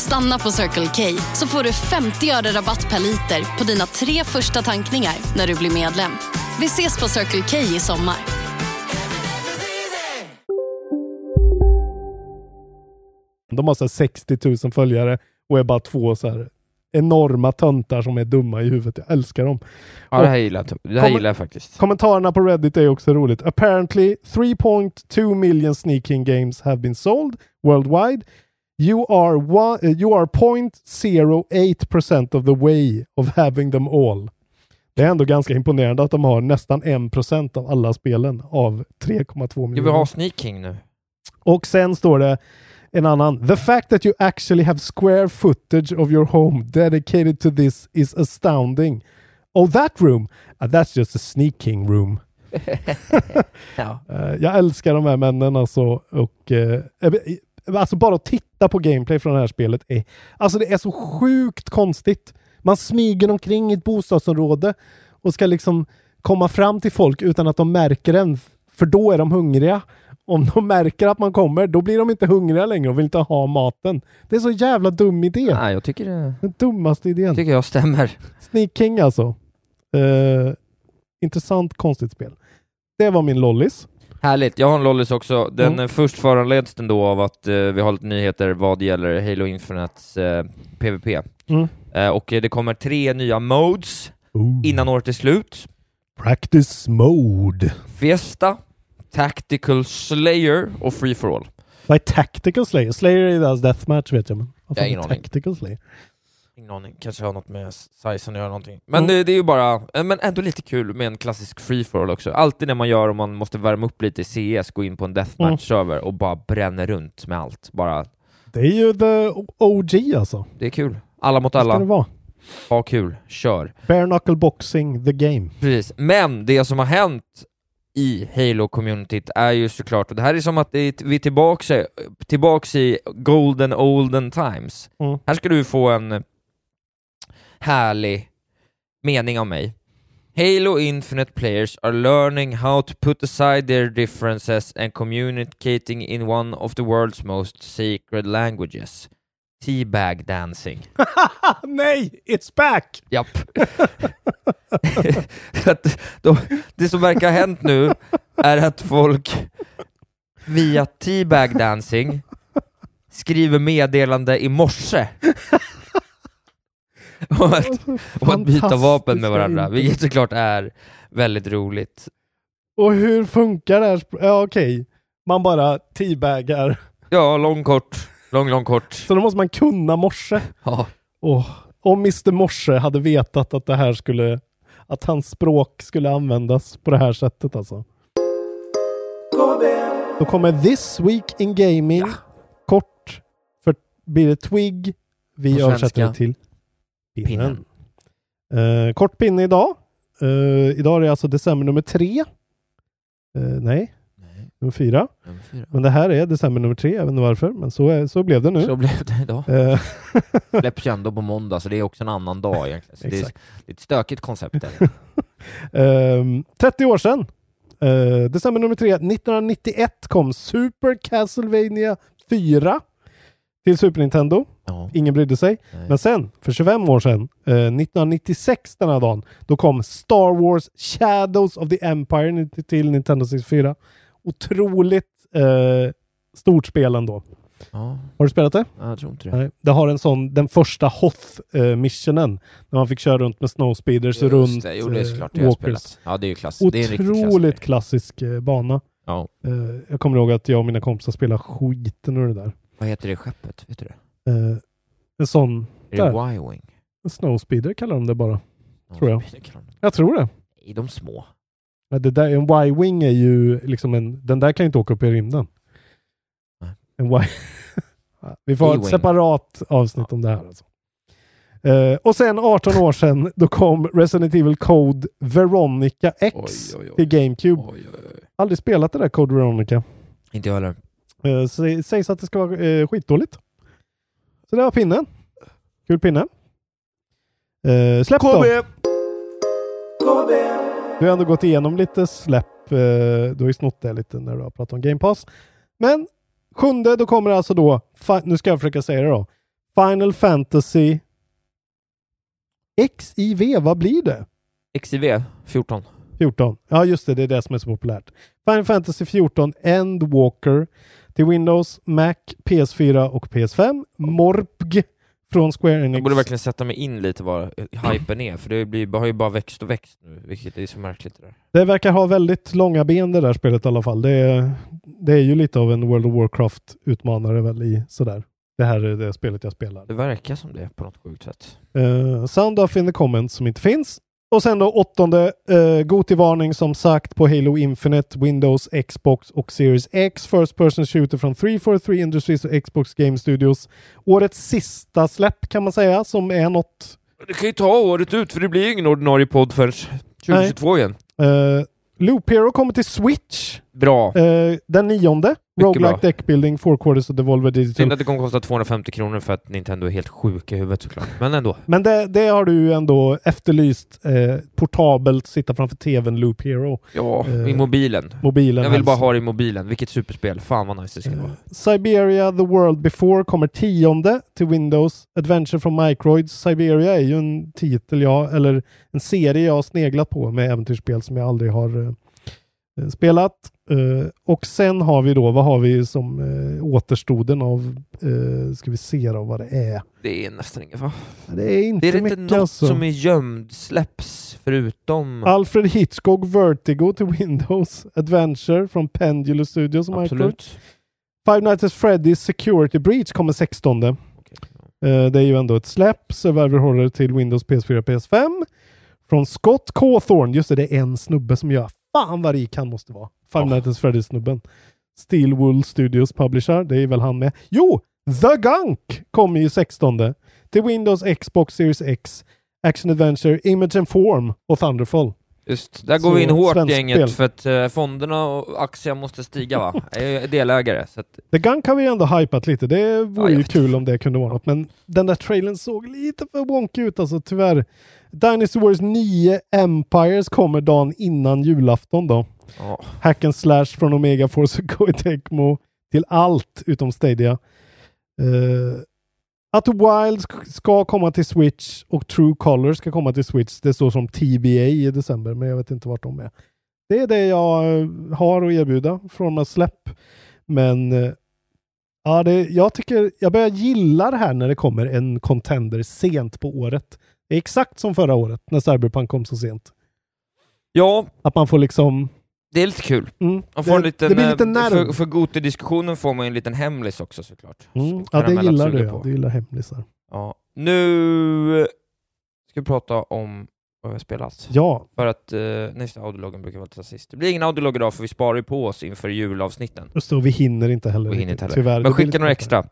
Stanna på Circle K så får du 50 öre rabatt per liter på dina tre första tankningar när du blir medlem. Vi ses på Circle K i sommar. De har så här 60 000 följare och är bara två så här enorma töntar som är dumma i huvudet. Jag älskar dem. Ja, det här gillar jag, det här gillar jag faktiskt. Kommentarerna på Reddit är också roligt. Apparently 3.2 million sneaking games have been sold worldwide. You are, one, uh, you are 0.08% of the way of having them all. Det är ändå ganska imponerande att de har nästan 1% av alla spelen av 3,2 Ska vi miljoner. ha Sneaking nu? Och sen står det en annan. The fact that you actually have square footage of your home dedicated to this is astounding. Oh, that room? Uh, that's just a sneaking room. [laughs] [laughs] ja. Eh, jag älskar de här männen alltså. Och, eh, eh, alltså bara att titta på gameplay från det här spelet. Är, alltså det är så sjukt konstigt. Man smyger omkring i ett bostadsområde och ska liksom komma fram till folk utan att de märker en. För då är de hungriga. Om de märker att man kommer, då blir de inte hungriga längre och vill inte ha maten. Det är så jävla dum idé. Nej, jag tycker det Den dummaste idén. tycker jag stämmer. Sneak King alltså. Eh, intressant, konstigt spel. Det var min lollis. Härligt, jag har en lollis också. Den Mm. först föranleds den då av att eh, vi har lite nyheter vad gäller Halo Infinites eh, PVP. Mm. Eh, och eh, det kommer tre nya modes innan året är slut. Practice mode. Fiesta, Tactical Slayer och Free for All. Vad är Tactical Slayer? Slayer är ju deras deathmatch vet jag. Men vad fan är. Tactical Slayer? Ingen aning, kanske har något med sizen att göra någonting. Men Mm. det, det är ju bara, eh, men ändå lite kul med en klassisk free for all också. Alltid när man gör om man måste värma upp lite i CS, gå in på en deathmatch-server och bara bränna runt med allt. Bara, Det är ju the OG alltså. det är kul. Alla mot Det ska alla. det vara. Ha kul, kör. Bare knuckle boxing, the game. Precis. Men det som har hänt i Halo-communityt är ju såklart, och det här är som att är, vi är tillbaks, tillbaks i golden olden times. Mm. Här ska du få en härlig mening av mig. Halo Infinite players are learning how to put aside their differences and communicating in one of the world's most sacred languages. Teabag dancing. [laughs] Nej, it's back! Japp. [laughs] de, det som verkar ha hänt nu är att folk via teabag dancing skriver meddelande i morse [laughs] och att, [laughs] och att byta vapen med varandra, vilket såklart är väldigt roligt. Och hur funkar det här? Ja, okej. Man bara teabagar. Ja, lång kort, lång lång kort. Så då måste man kunna morse. Ja. Åh, om Mr Morse hade vetat att det här skulle, att hans språk skulle användas på det här sättet alltså. Då kommer This Week in Gaming, kort, för blir det Twig, vi På översätter svenska. det till pinnen. Eh, kort pinne idag. Eh, idag är det alltså december nummer tre. Eh, nej, nummer fyra. Nummer fyra. Men det här är december nummer tre, jag vet inte varför, men så, är, så blev det nu. Så blev det idag. Eh, [laughs] Släpps ju ändå på måndag, så det är också en annan dag egentligen. Så det, är, Exakt. det är ett stökigt koncept. Där. [laughs] Ehm, 30 år sedan, eh, december nummer tre, 1991 kom Super Castlevania 4 till Super Nintendo. Ja. Ingen brydde sig. Nej. Men sen, för 25 år sedan, eh, 1996 den här dagen, då kom Star Wars Shadows of the Empire till Nintendo 64. Otroligt eh, stort spel ändå. Ja, Har du spelat det? jag tror inte det. Nej. Det har en sån, den första Hoth-missionen, när man fick köra runt med snowspeeders Just runt det, jo, det är eh, såklart det walkers. Ja, det är ju klass. Otroligt klassiker. klassisk eh, bana. Ja. Eh, jag kommer ihåg att jag och mina kompisar spelade skiten ur det där. Vad heter det skeppet? Vet du det? Eh, en sån Är där. det Y-Wing? snowspeeder kallar de det bara. Ja, Tror jag. Jag tror det. Är de små? Det där, en Y-Wing är ju liksom en, den där kan ju inte åka upp i rymden. En Y... [laughs] Vi får ett separat avsnitt om det här alltså. Eh, och sen 18 år sedan, då kom Resident Evil Code Veronica X Oj, oj, oj. till GameCube. Aldrig spelat det där Code Veronica. Inte jag heller. Eh, sä- sägs att det ska vara eh, skitdåligt. Så det var pinnen. Kul pinne. Eh, släpp då! Du har ändå gått igenom lite släpp. Eh, du har ju snott det lite när du har pratat om Game Pass. Men sjunde, då kommer alltså då, nu ska jag försöka säga det då. Final Fantasy XIV, vad blir det? XIV 14. 14. Ja, just det. Det är det som är så populärt. Final Fantasy 14 Endwalker till Windows, Mac, PS4 och PS5. Morpg från Square Enix. Jag borde verkligen sätta mig in lite vad hypen är, för det blir, har ju bara växt och växt nu, vilket är så märkligt det där. Det verkar ha väldigt långa ben det där spelet i alla fall. Det är, det är ju lite av en World of Warcraft-utmanare väl i sådär. Det här är det spelet jag spelar. Det verkar som det på något sjukt sätt. Uh, Sound off in the comments som inte finns. Och sen då åttonde, uh, Goti-varning som sagt på Halo Infinite, Windows, Xbox och Series X. First person shooter från 343 Industries och Xbox Game Studios. Årets sista släpp kan man säga, som är något... Det kan ju ta året ut, för det blir ju ingen ordinarie podd förrän 2022 igen. Uh, Loop Hero kommer till Switch. Bra. Uh, den nionde. Roguelike bra. Deck Building, Four Quarters och Devolver Digital. Synd att det kommer kosta 250 kronor för att Nintendo är helt sjuka i huvudet såklart. Men ändå. [laughs] Men det, det har du ju ändå efterlyst. Eh, portabelt, sitta framför tvn, Loop Hero. Ja, Eh, i mobilen. mobilen Jag vill bara helst. ha det i mobilen. Vilket superspel. Fan vad nice det ska vara. Siberia The World Before kommer tionde till Windows. Adventure from Microids. Siberia är ju en titel jag, eller en serie jag har sneglat på med äventyrsspel som jag aldrig har eh, spelat. Eh, och sen har vi då, vad har vi som eh, återstoden av, eh, ska vi se då vad det är. Det är nästan inget va? Det är inte Det är inte mycket något alltså. som är gömd släpps förutom... Alfred Hitchcock Vertigo till Windows. Adventure från Pendulum Studios och. Absolut. Five Nights at Freddy's Security Breach kommer 16. Eh, det är ju ändå ett släpp. Survivor Horror till Windows, PS4, PS5. Från Scott Cawthorn. Just det, det är en snubbe som gör fan vad rik han måste vara. Five Nights at Freddy's-snubben. Steelwool Studios Publisher. Det är väl han med. Jo! The Gunk kommer ju 16. Till Windows, Xbox Series X, Action Adventure, Image and Form och Thunderfall. Just, där Så, går vi in hårt gänget spel. för att eh, fonderna och aktier måste stiga va? [laughs] Jag är delägare. Så att, The Gun har vi ändå hypat lite. Det vore Ja, ju kul om det kunde vara något. Men den där trailern såg lite för wonky ut alltså, tyvärr. Dynasty Wars 9 Empires kommer dagen innan julafton då. ja. Hack and slash från Omega Force och Koei Tecmo till allt utom Stadia. Uh, Outer Wild sk- ska komma till Switch och True Color ska komma till Switch. Det står som TBA i december, men jag vet inte vart de är. Det är det jag eh, har att erbjuda från att släpp. Men eh, ja, det, jag tycker jag börjar gilla det här när det kommer en contender sent på året. Det är exakt som förra året när Cyberpunk kom så sent. ja, Att man får liksom... det är lite kul. Mm, Man får det, en liten, det blir eh, lite nerv. för, för Goti-diskussionen får man ju en liten hemlis också såklart. Mm. Som Ja, det gillar du ja. Du gillar hemlisar. Ja. Nu ska vi prata om vad vi har spelat. Ja, För att eh, nästa audiologgen brukar vara till sist. Det blir ingen audiolog idag för vi sparar ju på oss inför julavsnitten. just det. Och vi hinner inte heller. Vi hinner inte heller. Tyvärr. Men skicka några extra.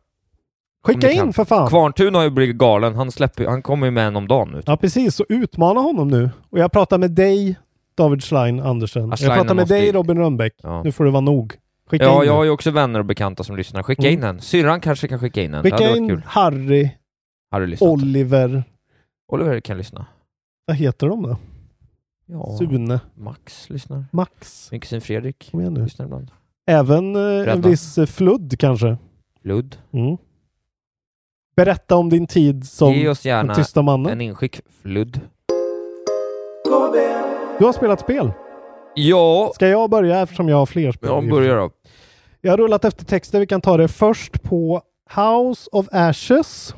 Skicka in för fan! Kvarntun har ju blivit galen, han, släpper, han kommer ju med en om dagen nu. Ja, precis. Så utmana honom nu. Och jag pratar med dig, David Schlein Andersen. Ja, jag pratar med måste dig, Robin Rönnbäck. Ja. Nu får det vara nog. Skicka Ja, in jag har ju också vänner och bekanta som lyssnar. Skicka Mm. in en. Syrran kanske kan skicka in en. Skicka in. Harry, Har du lyssnat? Oliver. Oliver kan lyssna. Vad heter de då? Ja. Sune, Max lyssnar. Max. Min kusin Fredrik Kom igen nu. lyssnar ibland. Även eh, en viss eh, Fludd kanske. Ludd. Mm. Berätta om din tid som Ge oss den gärna tysta mannen. en inskick. Ludd. Du har spelat spel. Ja, Ska jag börja eftersom jag har fler spel? jag börjar då. Jag har rullat efter texten. Vi kan ta det först på House of Ashes.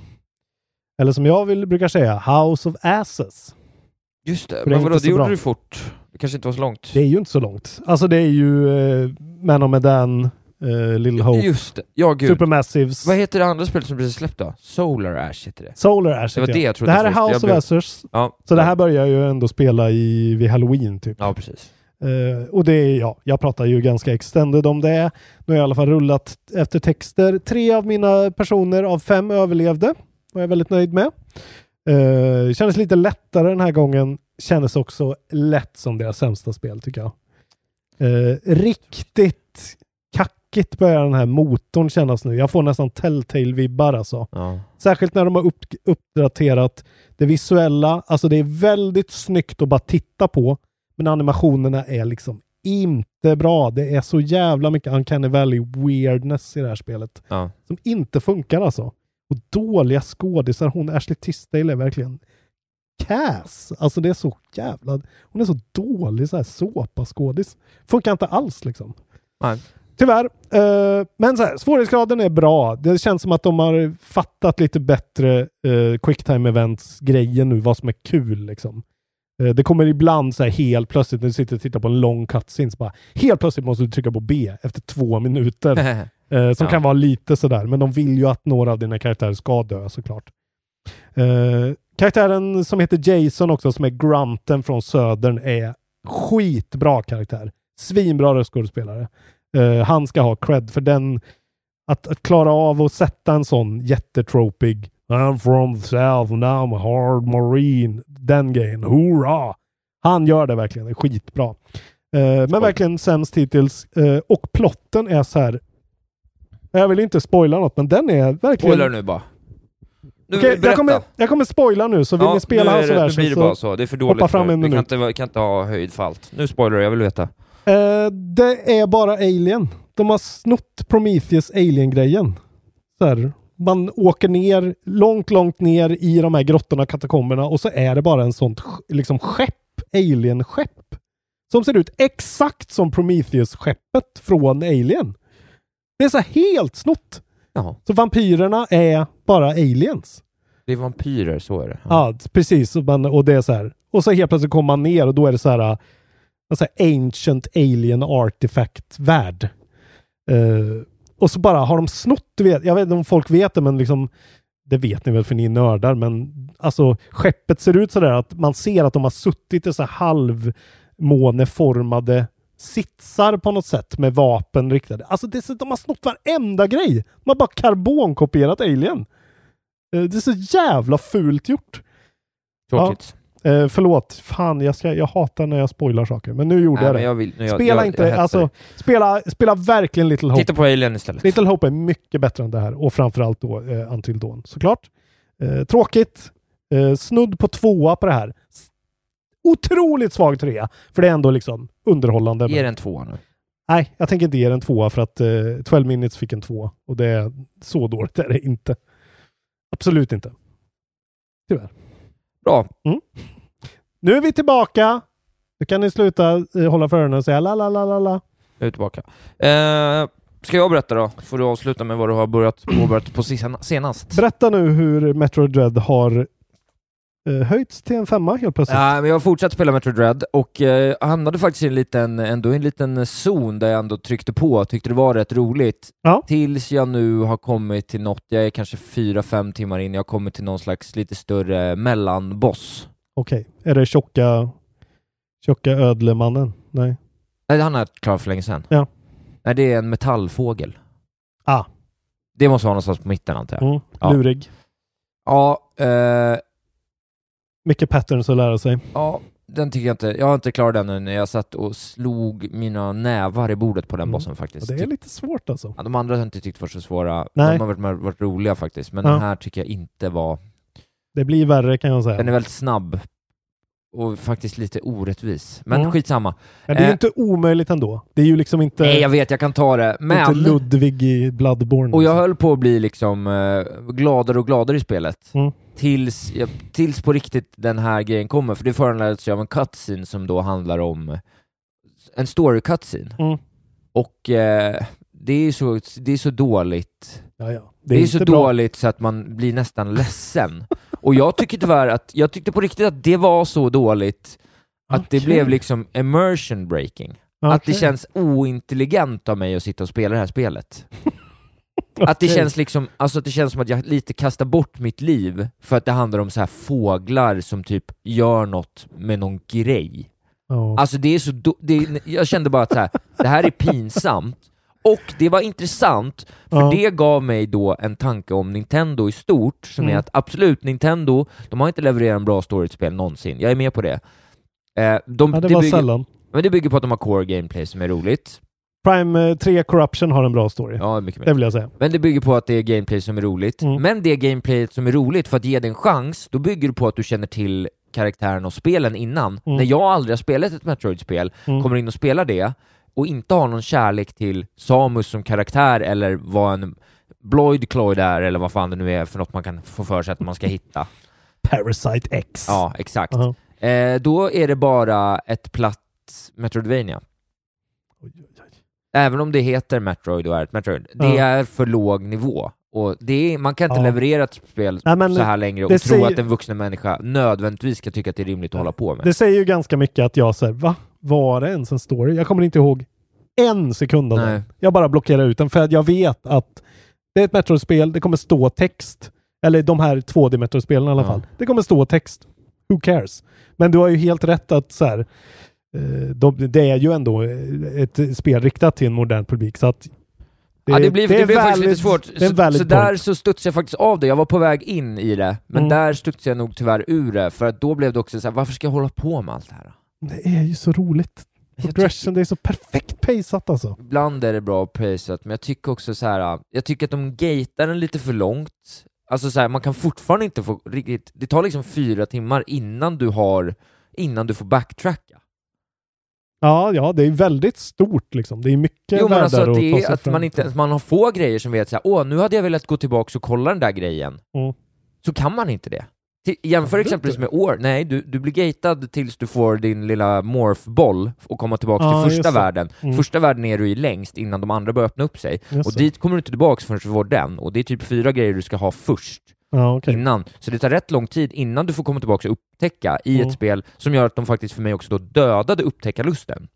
Eller som jag vill, brukar säga, House of Asses. Just det, För det men vadå, det gjorde bra. du fort. Det kanske inte var så långt. Det är ju inte så långt. Alltså det är ju eh, Man of Medan, eh, Little Hope, Just det, ja gud. Supermassives, Vad heter det andra spelet som precis släppt då? Solar Ash heter det. Solar Ashes. Det var det jag trodde Det här är House of Ashes. Ja, Så det här börjar ju ändå spela i, vid Halloween typ. ja precis. Eh, och det är, ja, jag pratar ju ganska extended om det. Nu har jag i alla fall rullat efter texter. Tre av mina personer av fem överlevde. var jag väldigt nöjd med. Eh, kändes lite lättare den här gången. Kändes också lätt som deras sämsta spel tycker jag. Eh, riktigt kackigt börjar den här motorn kännas nu. Jag får nästan Telltale-vibbar alltså. Ja. Särskilt när de har upp, uppdaterat det visuella. Alltså det är väldigt snyggt att bara titta på. Men animationerna är liksom inte bra. Det är så jävla mycket Uncanny Valley weirdness i det här spelet. Ja. Som inte funkar alltså. Och dåliga skådisar. Hon Ashley Tisdale är verkligen cass. Alltså det är så jävla... Hon är så dålig så här såpaskådis. Funkar inte alls liksom. Nej. Tyvärr. Eh, men så här, svårighetsgraden är bra. Det känns som att de har fattat lite bättre uh, quicktime events-grejen nu, vad som är kul liksom. Eh, det kommer ibland så här helt plötsligt när du sitter och tittar på en lång cutscene, så bara helt plötsligt måste du trycka på B efter två minuter. [laughs] Eh, som Ja. kan vara lite sådär, men de vill ju att några av dina karaktärer ska dö såklart. Eh, karaktären som heter Jason också, som är grunten från södern, är skitbra karaktär. Svinbra röstskådespelare. Eh, han ska ha cred för den, att, att klara av att sätta en sån jättetropig I'm from the south and I'm a hard marine. Den grejen. Hurra! Han gör det verkligen. Det är skitbra. Eh, men verkligen sämst hittills. Eh, och plotten är så här. Jag vill inte spoila något, men den är verkligen... Spoilar nu bara. Nu, berätta. jag, kommer, jag kommer spoila nu, så vill Ja, ni spela nu, är han det, sådär nu blir det så bara så. Det är för dåligt hoppa fram en Vi kan minut. inte, vi kan inte ha höjd för allt. Nu spoilar du, jag vill veta. Eh, det är bara Alien. De har snott Prometheus Alien-grejen. Man åker ner, långt, långt ner i de här grottorna, katakomberna och så är det bara en sånt liksom skepp, Alien-skepp. Som ser ut exakt som Prometheus-skeppet från Alien. Det är så helt snott. Jaha. Så vampyrerna är bara aliens. Det är vampyrer, så är det. Ja, precis. Och, man, och det är så här. Och så helt plötsligt kommer man ner och då är det så här, säger, ancient alien artifact-värld. Eh, och så bara har de snott, du vet, jag vet inte om folk vet det, men liksom, det vet ni väl för ni är nördar, men alltså skeppet ser ut sådär att man ser att de har suttit i så här halvmåneformade sitsar på något sätt med vapen riktade. Alltså det, är så- de har snott varenda grej. De har bara karbonkopierat Alien. Eh, Det är så jävla fult gjort. Tråkigt. Ja, eh, förlåt, fan jag, ska, jag hatar när jag spoilar saker, men nu gjorde Nej, jag det. jag vill- jag- spela inte, jag alltså, spela, spela verkligen Little Hope. Titta på Alien istället. Little Hope är mycket bättre än det här och framförallt då eh, Until Dawn, såklart. Eh, tråkigt. Eh, snudd på tvåa på det här. Otroligt svag trea, för det är ändå liksom underhållande. Ge den tvåa nu. Nej, jag tänker inte ge den tvåa för att eh, 12 minutes fick en tvåa och det är så dåligt är det inte. Absolut inte. Tyvärr. Bra. Mm. Nu är vi tillbaka. Nu kan ni sluta eh, hålla för öronen och säga la la la la la. Jag är tillbaka. Eh, ska jag berätta då? Får du avsluta med vad du har börjat påbörjat på sena- senast? Berätta nu hur Metro Dread har eh, höjts till en femma helt plötsligt. Ja, men jag har fortsatt spela Metro Dread och eh, hamnade faktiskt i en liten, ändå i en liten zon där jag ändå tryckte på, tyckte det var rätt roligt. Ja. Tills jag nu har kommit till något, jag är kanske fyra fem timmar in, jag har kommit till någon slags lite större mellanboss. Okej, är det tjocka, tjocka ödlemannen? Nej. Nej, han är klar för länge sedan. Ja. Nej, det är en metallfågel. Ah. Det måste vara någonstans på mitten antar jag. Mm, Ja. Lurig. Ja, eh, Mycket patterns att lära sig. ja, den tycker jag inte, jag har inte klarat den än när jag satt och slog mina nävar i bordet på den Mm. bossen faktiskt. Och det är lite svårt alltså. Ja, de andra har jag inte tyckt var så svåra. Nej. De har varit, varit roliga faktiskt, men Ja. den här tycker jag inte var... Det blir värre kan jag säga. Den är väldigt snabb och faktiskt lite orättvis. Men Mm. skitsamma. Men det är ju Eh, inte omöjligt ändå. Det är ju liksom inte, Nej, jag vet, jag kan ta det, inte men... Ludvig i Bloodborne. Och jag liksom. höll på att bli liksom eh, gladare och gladare i spelet. Mm. Tills, jag, tills på riktigt den här grejen kommer, för det föranleddes ju av en cutscene som då handlar om en story cutscene. Mm. Och eh, det är så, det är så dåligt. Ja, ja. Det är, inte så bra. dåligt så att man blir nästan ledsen. och jag tycker tyvärr att, jag tyckte på riktigt att det var så dåligt att det Okej. blev liksom immersion breaking. Att det känns ointelligent av mig att sitta och spela det här spelet. [laughs] Att det känns liksom, alltså att det känns som att jag lite kastar bort mitt liv för att det handlar om så här fåglar som typ gör något med någon grej. Ja. Alltså det är så det är, jag kände bara att så här, det här är pinsamt, och det var intressant, för Ja. det gav mig då en tanke om Nintendo i stort, som är Mm. att absolut, Nintendo, de har inte levererat en bra story spel någonsin, jag är med på det. Eh, de, Ja, det var bygger, sällan. Men det bygger på att de har core gameplay som är roligt. Prime eh, 3 Corruption har en bra story. Ja, mycket mer. Det vill jag säga. Men det bygger på att det är gameplay som är roligt. Mm. Men det gameplayet som är roligt, för att ge det en chans, då bygger det på att du känner till karaktären och spelen innan. Mm. När jag aldrig har spelat ett Metroid-spel, Mm. kommer in och spelar det, och inte har någon kärlek till Samus som karaktär, eller vad en Bloid Cloyd är, eller vad fan det nu är för något man kan få för sig att man ska hitta. Parasite X. Ja, exakt. Aha. Eh, då är det bara ett platt Metroidvania. Även om det heter Metroid och är ett Metroid. Det Ja. är för låg nivå. Och det är, man kan inte Ja. leverera ett spel Nej, men så här längre och det tro säger- att en vuxen människa nödvändigtvis ska tycka att det är rimligt att hålla på med. Det säger ju ganska mycket att jag säger va? Var det ens en story? Jag kommer inte ihåg en sekund av Nej. den. Jag bara blockerar ut den för att jag vet att det är ett Metroid-spel, det kommer stå text. Eller de här 2D Metroid-spelen i alla Ja. fall. Det kommer stå text. Who cares? Men du har ju helt rätt att så här, eh, de, det är ju ändå eh, ett spel riktat till en modern publik så att ja, det blir, det blir faktiskt lite svårt. Det Så, valid så där så studsade jag faktiskt av det. Jag var på väg in i det, men Mm. där studsade jag nog tyvärr ur det, för att då blev det också så här, varför ska jag hålla på med allt det här? Det är ju så roligt. Progression, det är så perfekt paceat alltså. Ibland är det bra paceat, men jag tycker också så här. jag tycker att de gatear den lite för långt. Alltså så här, man kan fortfarande inte få riktigt, det tar liksom fyra timmar innan du har, innan du får backtracka. Ja, ja, det är väldigt stort liksom. Det är mycket Jo men alltså att, det är, att man, inte, att man har få grejer som vet såhär, åh nu hade jag velat gå tillbaka och kolla den där grejen. Mm. Så kan man inte det. Jämför exempelvis med år, nej du, du blir gatad tills du får din lilla morphboll och komma tillbaka Ja, till första världen. Mm. Första världen är du i längst innan de andra börjar öppna upp sig. Just och det. dit kommer du inte tillbaka förrän du får den, och det är typ fyra grejer du ska ha först. Ja, okej. Innan. Så det tar rätt lång tid innan du får komma tillbaka och upptäcka i Mm. ett spel som gör att de faktiskt för mig också då dödade upptäckarlusten.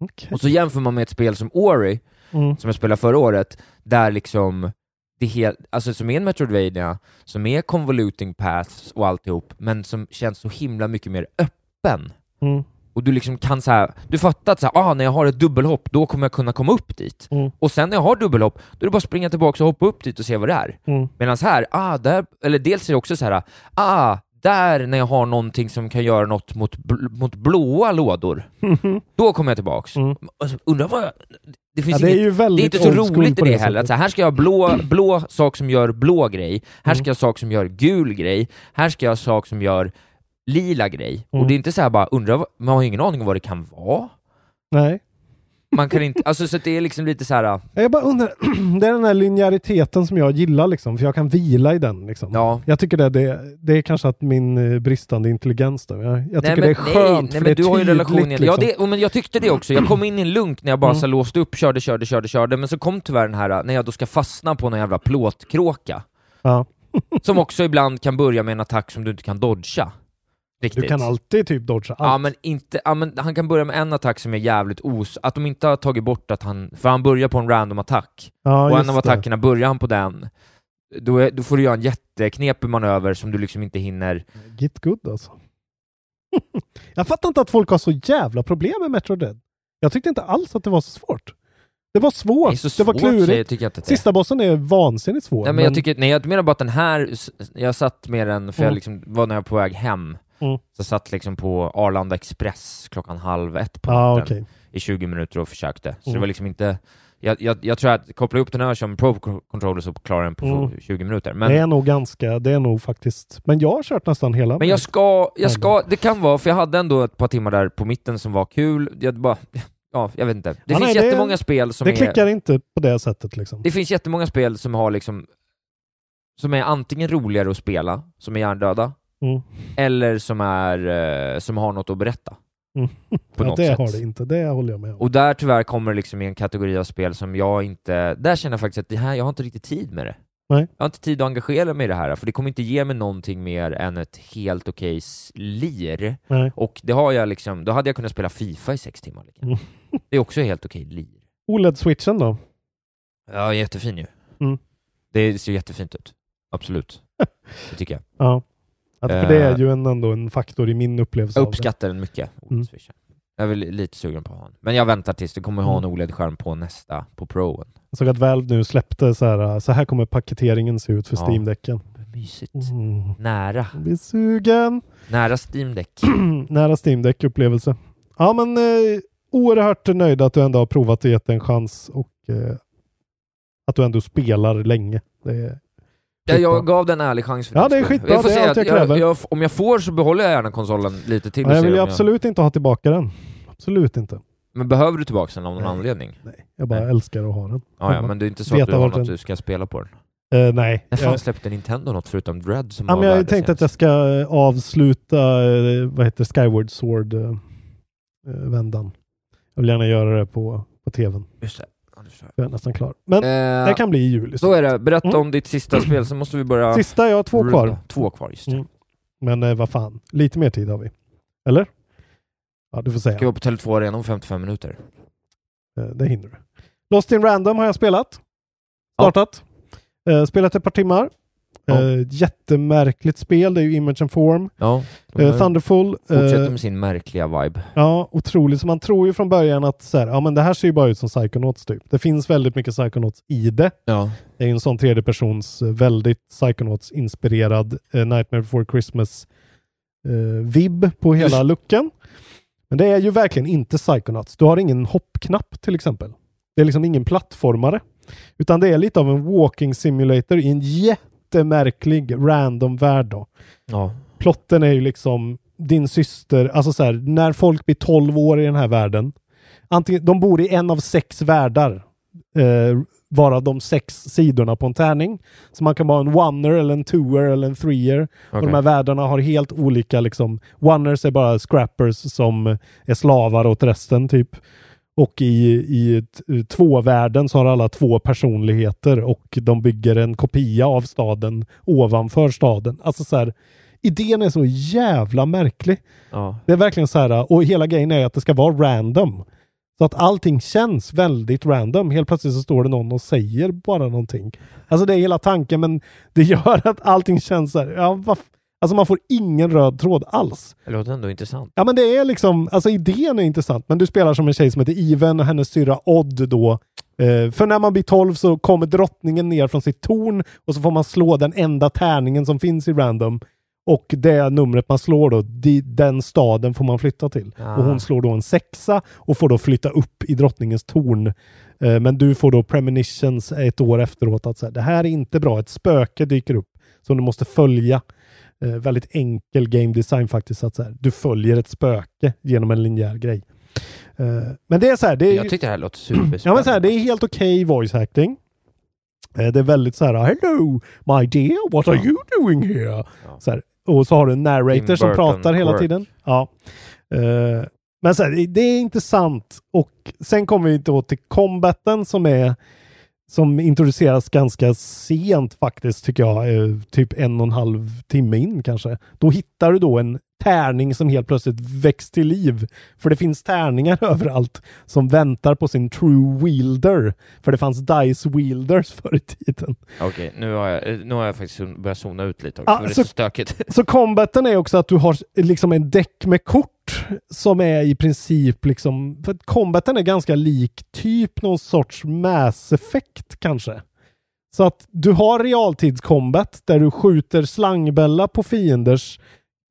Okej. Och så jämför man med ett spel som Ori, Mm. som jag spelade förra året, där liksom det helt, alltså som är en Metroidvania, som är convoluting paths och alltihop, men som känns så himla mycket mer öppen. Mm. Och du liksom kan så här, du fattar att så här, ah, när jag har ett dubbelhopp, då kommer jag kunna komma upp dit. Mm. Och sen när jag har dubbelhopp, då är det bara att springa tillbaka och hoppa upp dit och se vad det är. Mm. Medan här, ah, där, eller dels är det också så här, ah, där när jag har någonting som kan göra något mot, bl- mot blåa lådor, [laughs] då kommer jag tillbaks. Mm. Alltså, undrar vad jag, det, finns Ja, det är inget, det är inte så roligt i det det heller. Att så här, här ska jag ha blå, blå sak som gör blå grej, här ska Mm. jag ha sak som gör gul grej, här ska jag ha sak som gör lila grej. Mm. Och det är inte så här bara, undra, vad- man har ingen aning om vad det kan vara. Nej. Man kan inte, alltså så det är liksom lite så här. Jag bara undrar, [clears throat] det är den här linjäriteten som jag gillar liksom, för jag kan vila i den liksom. Ja. Jag tycker det, det, det är kanske att min eh, bristande intelligens då. Jag, jag tycker men, det är skönt, nej, för men det du är har ju relationen. liksom. Ja, det, och men jag tyckte det också. Jag kom in i en lunk när jag bara Mm. så låste upp, körde, körde, körde, körde, men så kom tyvärr den här, när jag då ska fastna på någon jävla plåtkråka. Ja. som också ibland kan börja med en attack som du inte kan dodga. Riktigt. Du kan alltid typ dodga allt. Ja men inte, ja, men han kan börja med en attack som är jävligt os... Att de inte har tagit bort att han... För han börjar på en random attack. Ja, och en av det. attackerna börjar han på den. Då, är, då får du göra en jätteknepig manöver som du liksom inte hinner... Git good alltså. [laughs] jag fattar inte att folk har så jävla problem med Metro Dead. Jag tyckte inte alls att det var så svårt. Det var svårt, Det så det var svårt, jag, klurigt. jag det är. Sista bossen är vansinnigt svår. Nej, men jag, tycker, nej, jag menar bara att den här, jag satt med den, för jag Mm. liksom var när jag var på väg hem, Mm. så jag satt liksom på Arlanda Express klockan halv ett på Ah, natten okej. i 20 minuter och försökte. Så det Mm. var liksom inte, jag, jag, jag tror att koppla upp den här som Pro-controller så klarar den på Mm. 20 minuter. Men, Det är nog ganska, det är nog faktiskt, men jag har kört nästan hela. men jag ska, jag ska, det kan vara, för jag hade ändå ett par timmar där på mitten som var kul, jag bara, ja, jag vet inte. Det Ja, finns nej, det- jättemånga spel som det är... klickar inte på det sättet liksom. Det finns jättemånga spel som har liksom som är antingen roligare att spela, som är hjärndöda, Mm. eller som, är, eh, som har något att berätta. Mm. [laughs] På ja, något det sätt. har det inte, det håller jag med om. Och där tyvärr kommer det liksom i en kategori av spel som jag inte... Där känner jag faktiskt att det här, jag har inte riktigt tid med det. Nej. Jag har inte tid att engagera mig i det här, för det kommer inte ge mig någonting mer än ett helt okej lir. Nej. Och det har jag liksom, då hade jag kunnat spela Fifa i sex timmar. Liksom. Mm. Det är också helt okej lir. OLED-switchen då? Ja, jättefin ju. Mm. Det ser jättefint ut. Absolut. [laughs] Det tycker jag. Ja. Att, för det är Eh, ju en, ändå en faktor i min upplevelse Jag uppskattar den mycket. Mm. Jag är väl lite sugen på en. Men jag väntar tills det kommer ha en Mm. OLED-skärm på nästa, på Proen. Jag såg att Valve nu släppte så här, så här kommer paketeringen se ut för Ja. Steam-däcken. Mysigt. Mm. Nära. Jag blir sugen. Nära Steam Deck. [clears throat] Nära Steam Deck-upplevelse. Ja, men eh, oerhört nöjd att du ändå har provat och gett en chans och eh, att du ändå spelar länge. Det är Ja, skitbra. jag gav den en ärlig chans för Ja, det är skitbra. Jag får Det är allt att jag kräver. jag, om jag får så behåller jag gärna konsolen lite till och Ja, jag ser vill ju om absolut inte ha tillbaka den. Absolut inte. Men behöver du tillbaka den av någon Nej. anledning? Nej, jag bara älskar att ha den. Ja, ja, hemma. men det är inte så Veta att du har vart något den- du ska spela på den? Eh, nej. När fan Jag- släppte Nintendo något förutom Dread som Ja, var men jag världens tänkte att jag ska eh, avsluta eh, vad heter Skyward Sword eh. Jag vill gärna göra det på, på tvn. Just det. Ja, jag. Jag är nästan klar. Men Eh, det kan bli i juli. Så är det. Berätta Mm. om ditt sista spel, så måste vi börja... Sista, jag har två runda. kvar. Två kvar, just det. Mm. Men eh, vad fan, lite mer tid har vi. Eller? Ja, du får säga. Ska vara på Tele2 Arena om 55 minuter. Eh, det hinner du. Lost in Random har jag spelat. Startat. Eh, spelat ett par timmar. Ja. Eh, jättemärkligt spel. Det är ju Image and Form. Ja. Thunderful. Fortsätter med sin märkliga vibe. Ja, otroligt. Så man tror ju från början att så här, ja, men det här ser ju bara ut som Psychonauts typ. Det finns väldigt mycket Psychonauts i det. Ja. Det är ju en sån tredjepersons, eh, väldigt Psychonauts-inspirerad Nightmare before Christmas eh, vibb på hela Just- looken. Men det är ju verkligen inte Psychonauts. Du har ingen hoppknapp till exempel. Det är liksom ingen plattformare. Utan det är lite av en walking simulator i en jättemärklig random värld då. Ja. Plotten är ju liksom din syster, alltså så här, när folk blir 12 år i den här världen. Antingen, de bor i en av sex världar. Eh, varav de sex sidorna på en tärning. Så man kan vara en oneer eller en twoer eller en threer. Och Okej. de här världarna har helt olika liksom. Oners är bara scrappers som är slavar åt resten typ. Och i, i tvåvärlden så har alla två personligheter och de bygger en kopia av staden ovanför staden. Alltså så här, idén är så jävla märklig. Ja. Det är verkligen så här, och hela grejen är att det ska vara random. Så att allting känns väldigt random. Helt plötsligt så står det någon och säger bara någonting. Alltså det är hela tanken, men det gör att allting känns så här, ja, vad Alltså man får ingen röd tråd alls. Det låter ändå intressant. Ja men det är liksom, alltså idén är intressant, men du spelar som en tjej som heter Even och hennes syrra Odd då. Eh, för när man blir 12 så kommer drottningen ner från sitt torn och så får man slå den enda tärningen som finns i random. Och det numret man slår då, di, den staden får man flytta till. Ah. Och hon slår då en sexa och får då flytta upp i drottningens torn. Eh, men du får då premonitions ett år efteråt att så här, det här är inte bra, ett spöke dyker upp som du måste följa. Eh, väldigt enkel game design faktiskt. Att så här, du följer ett spöke genom en linjär grej. Eh, men det är så här, det är, Jag tyckte det här låter superspännande. [clears throat] ja, men så här, det är helt okej voice acting. Eh, det är väldigt så här, hello my dear, what are you doing here? Så här, och så har du en narrator som pratar hela quirk. tiden. Ja. Eh, men så här, det- det är intressant och sen kommer vi då till combaten som är som introduceras ganska sent faktiskt tycker jag. Eh, typ en och en halv timme in kanske. Då hittar du då en tärning som helt plötsligt väcks till liv. För det finns tärningar [laughs] överallt som väntar på sin true wielder. För det fanns dice wielders [laughs] förr i tiden. Okej, nu, har jag, nu har jag faktiskt börjat zona ut lite också, Ja, för det är så- så stökigt. [laughs] Så combaten är också att du har liksom en däck med kort som är i princip liksom, för att combaten är ganska lik typ någon sorts Mass Effect kanske. Så att du har realtidskombat där du skjuter slangbälla på fienders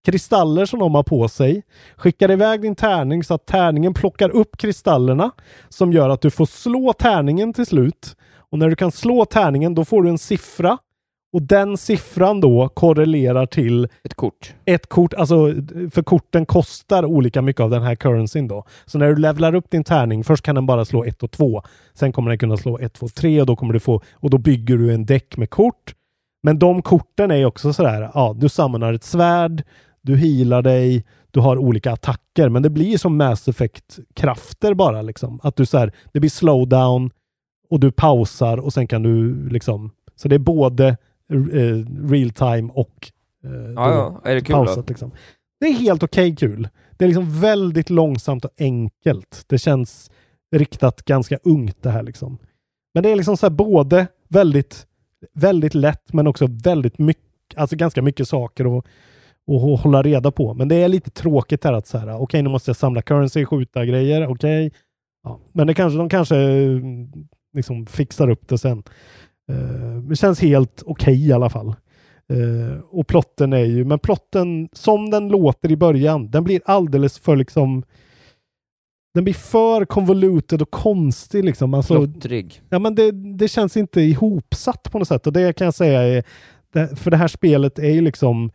kristaller som de har på sig. Skickar iväg din tärning så att tärningen plockar upp kristallerna som gör att du får slå tärningen till slut. Och när du kan slå tärningen då får du en siffra och den siffran då korrelerar till ett kort. Ett kort, alltså för korten kostar olika mycket av den här currencyn då. Så när du levlar upp din tärning, först kan den bara slå 1 och 2. Sen kommer den kunna slå 1, 2, 3 och då kommer du få, och då bygger du en däck med kort. Men de korten är också sådär, ja, du samlar ett svärd, du healar dig, du har olika attacker, men det blir som Mass Effect-krafter bara liksom. Att du så här, det blir slowdown och du pausar och sen kan du liksom, så det är både eh, real time och eh, Ja, ja. Är det kul pausat, då? liksom. Det är helt okej kul. Det är liksom väldigt långsamt och enkelt. Det känns riktat ganska ungt det här liksom. Men det är liksom så här både väldigt, väldigt lätt men också väldigt mycket, alltså ganska mycket saker att, och hå- hålla reda på. Men det är lite tråkigt här att så här, okej nu måste jag samla currency, skjuta grejer, okej. Ja. Men det kanske, de kanske eh, liksom fixar upp det sen. Eh, det känns helt okej i alla fall. Eh, och plotten är ju, men plotten som den låter i början, den blir alldeles för liksom den blir för convoluted och konstig liksom. Alltså, Plottrig. Ja, men det, det känns inte ihopsatt på något sätt och det kan jag säga är, det, för det här spelet är ju liksom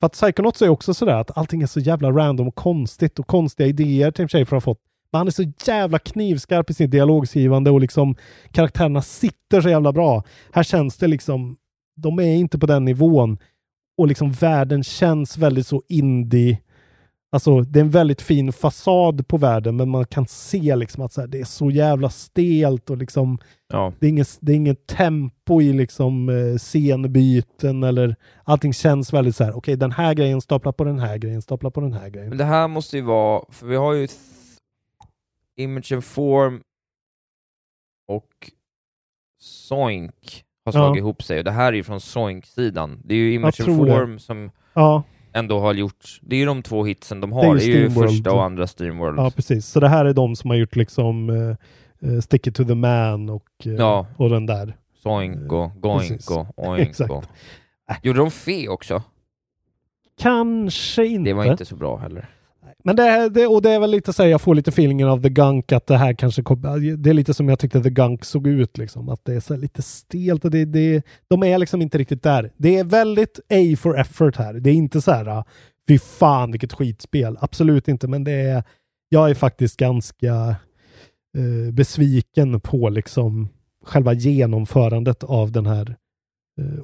för att Psychonauts är också sådär att allting är så jävla random och konstigt och konstiga idéer till Schaefer har fått. Men han är så jävla knivskarp i sitt dialogskrivande och liksom karaktärerna sitter så jävla bra. Här känns det liksom, de är inte på den nivån och liksom världen känns väldigt så indie. Alltså det är en väldigt fin fasad på världen men man kan se liksom att här, det är så jävla stelt och liksom Ja. det, är inget, det är inget tempo i liksom eh, scenbyten eller allting känns väldigt så här. okej den här grejen staplar på den här grejen, staplar på den här grejen. Men det här måste ju vara, för vi har ju Image and Form och Soink har Ja. slagit ihop sig och det här är ju från Soink-sidan. Det är ju Image and tror det. Form som Ja. Ändå har gjort, det är ju de två hitsen de har, Det är det ju är ju, första och andra Steamworld. Ja, precis. Så det här är de som har gjort liksom eh, Stick it to the man och, eh, Ja. och den där. Soink och Precis. Goink och [laughs] Oink Exakt. och... Gjorde de Fe också? Kanske inte. Det var inte så bra heller. Men det, är- det, och det är väl lite så här, jag får lite feelingen av The Gunk att det här kanske kommer, det är lite som jag tyckte The Gunk såg ut liksom. Att det är så här lite stelt och det, det, de är liksom inte riktigt där. Det är väldigt A for effort här. Det är inte så här, ah, fy fan vilket skitspel. Absolut inte, men det är, jag är faktiskt ganska eh, besviken på liksom själva genomförandet av den här eh,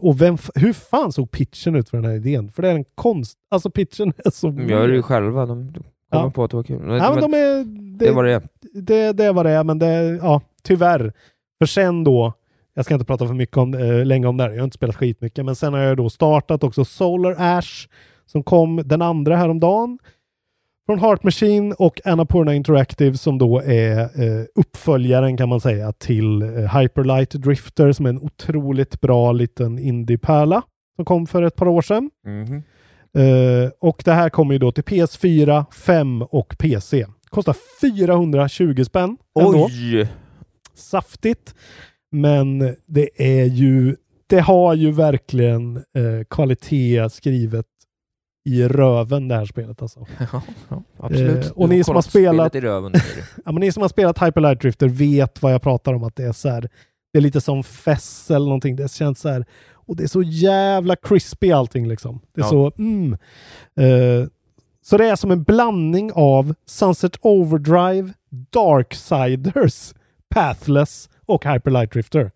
och vem, hur fan såg pitchen ut för den här idén? För det är en konst, alltså pitchen är så De gör det ju själva, de, kommer Ja. på att det var kul. Ja, men de är, det, var det är. det, det är vad det är, men det, ja, tyvärr. För sen då, jag ska inte prata för mycket om, eh, länge om det här, jag har inte spelat skitmycket, men sen har jag då startat också Solar Ash som kom den andra häromdagen från Heart Machine och Annapurna Interactive som då är eh, uppföljaren kan man säga till eh, Hyperlight Drifter som är en otroligt bra liten indie-pärla som kom för ett par år sedan. Mhm. Eh, och det här kommer ju då till PS4, 5 och PC. Kostar 420 spänn. ändå. Oj! Saftigt. Men det är ju, det har ju verkligen eh, kvalitet skrivet i röven det här spelet alltså. [laughs] Ja, ja, absolut. Eh, och ni som har spelat i röven, [laughs] ja, men ni som har spelat Hyper Light Drifter vet vad jag pratar om. Att det är så här, det är lite som Fess eller någonting. Det känns så här, och det är så jävla crispy allting liksom. Det är Ja. så, mm. Eh, så det är som en blandning av Sunset Overdrive, Darksiders, Pathless och Hyper Light Drifter.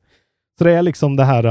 Så det är liksom det här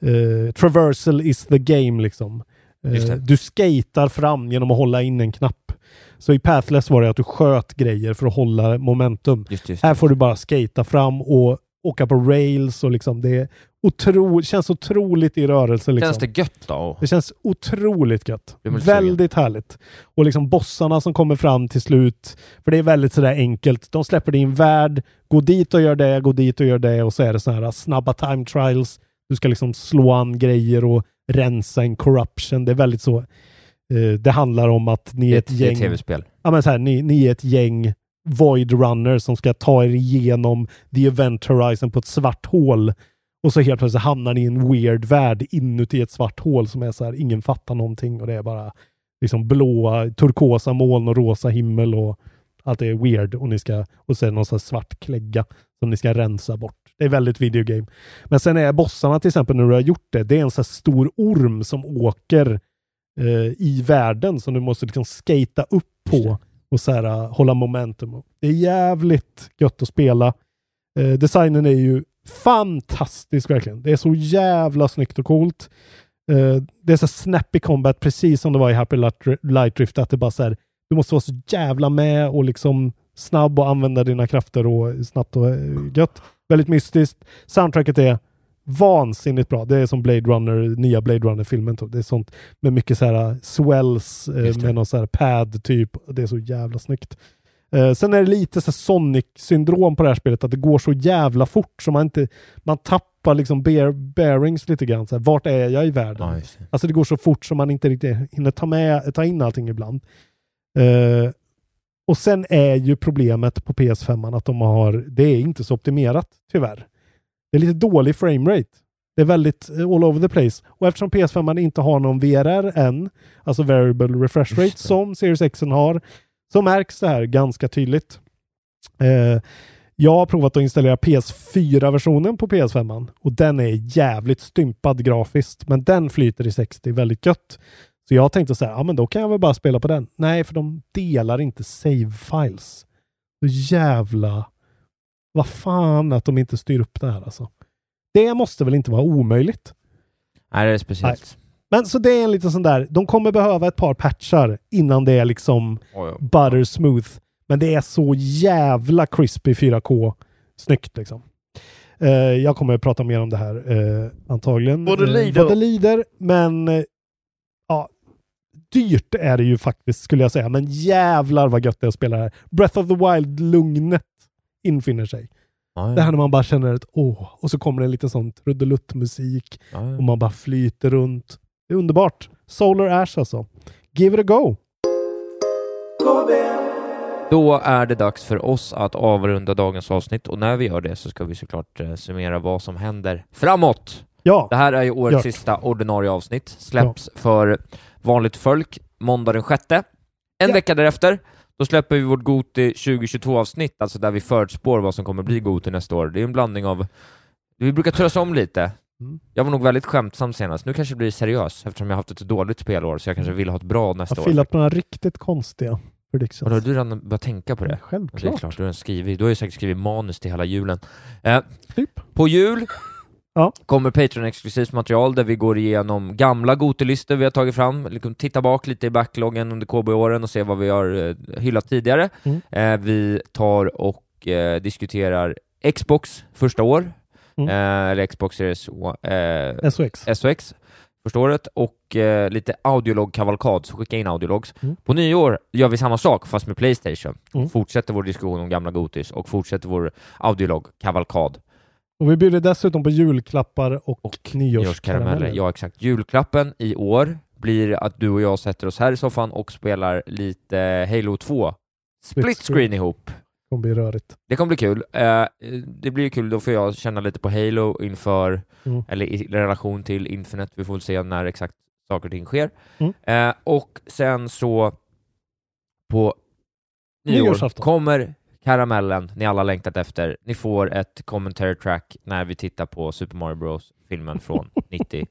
eh, traversal is the game liksom. Eh, du skatar fram genom att hålla in en knapp. Så i Pathless var det att du sköt grejer för att hålla momentum. Just, just, Här får du bara skata fram och åka på rails och liksom det är otro, känns otroligt i rörelse. Liksom. Känns det gött då? Det känns otroligt gött. Sugen. Väldigt härligt. Och liksom bossarna som kommer fram till slut. För det är väldigt sådär enkelt. De släpper dig i en värld. Gå dit och gör det, gå dit och gör det. Och så är det sådana här snabba time trials. Du ska liksom slå an grejer och rensa en corruption. Det är väldigt så. eh, det handlar om att ni är Det- ett det är gäng. tv-spel. Ja, men så här, ni, ni är ett gäng Void Runners som ska ta er igenom The Event Horizon på ett svart hål. Och så helt plötsligt hamnar ni i en weird värld inuti ett svart hål som är så här, ingen fattar någonting och det är bara liksom blåa, turkosa moln och rosa himmel och allt är weird och ni ska, och sen någon sån här svart klägga som ni ska rensa bort. Det är väldigt videogame. Men sen är bossarna till exempel när du har gjort det, det är en här stor orm som åker eh, i världen som du måste liksom skata upp på och så här, uh, hålla momentum. Det är jävligt gött att spela. Eh, designen är ju fantastisk verkligen. Det är så jävla snyggt och coolt. Eh, det är så snappy combat precis som det var i Happy Light- Light Drift. Att det bara så här, du måste vara så jävla med och liksom snabb och använda dina krafter och snabbt och eh, gött. Väldigt mystiskt. Soundtracket är vansinnigt bra. Det är som Blade Runner, nya Blade Runner-filmen. typ. Det är sånt med mycket så här swells eh, Just det. med någon så här pad typ. Det är så jävla snyggt. Eh, sen är det lite så Sonic-syndrom på det här spelet, att det går så jävla fort så man inte, man tappar liksom bear, bearings lite grann. Så här, vart är jag i världen? Det. Alltså det går så fort så man inte riktigt hinner ta, med, ta in allting ibland. Eh, och sen är ju problemet på PS5 att de har, det är inte så optimerat tyvärr. Det är lite dålig framerate. Det är väldigt eh, all over the place. Och eftersom PS5 inte har någon VRR än, alltså variable refresh rate, som Series X har, så märks det här ganska tydligt. Eh, jag har provat att installera PS4-versionen på PS5 och den är jävligt stympad grafiskt, men den flyter i 60 väldigt gött. Så jag tänkte så här, ja men då kan jag väl bara spela på den. Nej, för de delar inte save-files. Så jävla... Vad fan att de inte styr upp det här alltså. Det måste väl inte vara omöjligt? Nej, det är speciellt. Men så det är en liten sån där, de kommer behöva ett par patchar innan det är liksom Oj, oj. butter smooth. Men det är så jävla crispy 4K snyggt liksom. Eh, jag kommer att prata mer om det här eh, antagligen. Det Eh, lider. vad det lider, men ja, dyrt är det ju faktiskt skulle jag säga. Men jävlar vad gött det är att spela det här. Breath of the Wild-lugnet infinner sig. Ja, ja. Det här när man bara känner ett åh, och så kommer det en liten sån trudelutt-musik Ja, ja. och man bara flyter runt. Det är underbart. Solar Ash alltså. Give it a go! Då är det dags för oss att avrunda dagens avsnitt och när vi gör det så ska vi såklart eh, summera vad som händer framåt. Ja, Det här är ju årets Gört. sista ordinarie avsnitt. Släpps för vanligt folk måndag den sjätte. En Ja. vecka därefter, då släpper vi vårt Goti 2022-avsnitt, alltså där vi förutspår vad som kommer bli Goti nästa år. Det är en blandning av... Vi brukar turas om lite. Mm. Jag var nog väldigt skämtsam senast. Nu kanske det blir seriös eftersom jag har haft ett så dåligt spelår, så jag kanske vill ha ett bra jag nästa har år. filat några riktigt konstiga predictions. Vadå, du har redan börjat tänka på det? Det är Självklart. klart, du har skrivit. Du har ju säkert skrivit manus till hela julen. Eh, Typ. På jul Ja. kommer Patreon-exklusivt material där vi går igenom gamla Gotelistor vi har tagit fram, liksom titta bak lite i backloggen under KB-åren och se vad vi har eh, hyllat tidigare. Mm. Eh, vi tar och eh, diskuterar Xbox första år, Mm. eh, eller Xbox Series eh, SOX. SOX första året och eh, lite audiolog-kavalkad, så skicka in audiologs. Mm. På nyår gör vi samma sak fast med Playstation. Mm. Fortsätter vår diskussion om gamla Gotis och fortsätter vår audiolog-kavalkad. Och vi bjuder dessutom på julklappar och, Och nyårskarameller. Ja, exakt. Julklappen i år blir att du och jag sätter oss här i soffan och spelar lite Halo 2 Split split screen ihop. kommer bli rörigt. Det kommer bli kul. Eh, det blir kul, då får jag känna lite på Halo inför, Mm. eller i relation till Infinite. Vi får väl se när exakt saker och ting sker. Mm. Eh, och sen så på nyår kommer karamellen ni alla längtat efter. Ni får ett commentary track när vi tittar på Super Mario Bros. filmen från [laughs] 93,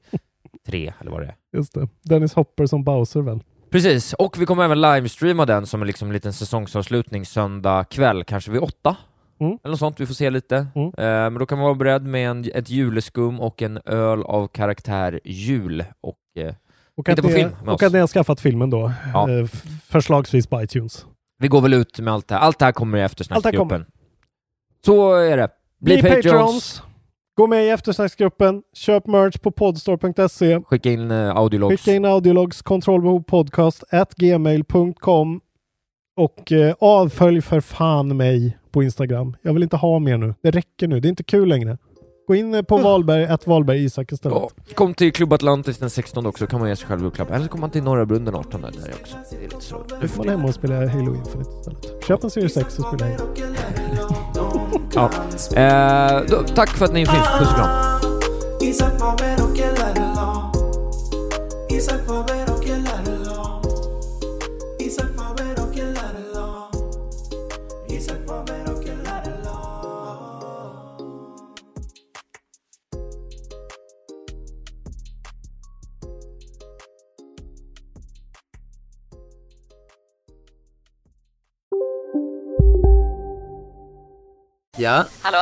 eller vad det är. Just det. Dennis Hopper som Bowser väl? Precis, och vi kommer även livestreama den som en liksom liten säsongsavslutning söndag kväll, kanske vid åtta. Mm. Eller något sånt, vi får se lite. Mm. Eh, men då kan man vara beredd med en, ett juleskum och en öl av karaktär jul. Och, eh, Och att, ni, film och oss. att ni har skaffat filmen då. Ja. Eh, förslagsvis på iTunes. Vi går väl ut med allt det här. Allt det här kommer i eftersnacksgruppen. Så är det. Bli, Patreons. Gå med i eftersnacksgruppen. Köp merch på podstore.se. Skicka in uh, audiologs. Skicka in audiologs kontrollbehov podcast at gmail.com och eh, avfölj för fan mig på Instagram. Jag vill inte ha mer nu. Det räcker nu. Det är inte kul längre. Gå in eh, på Valberg, att Valberg Isak istället. Ja, kom till Klubb Atlantis den 16 också, kan man ge sig själv julklapp. Eller så kommer man till Norra Brunn den 18 där också. Det är lite så. Du får hemma och spela Halo Infinite istället. Köp en Series 6 och spela Halo. [laughs] Ja. Eh, då, tack för att ni finns. Puss och kram. Ja, Hallå?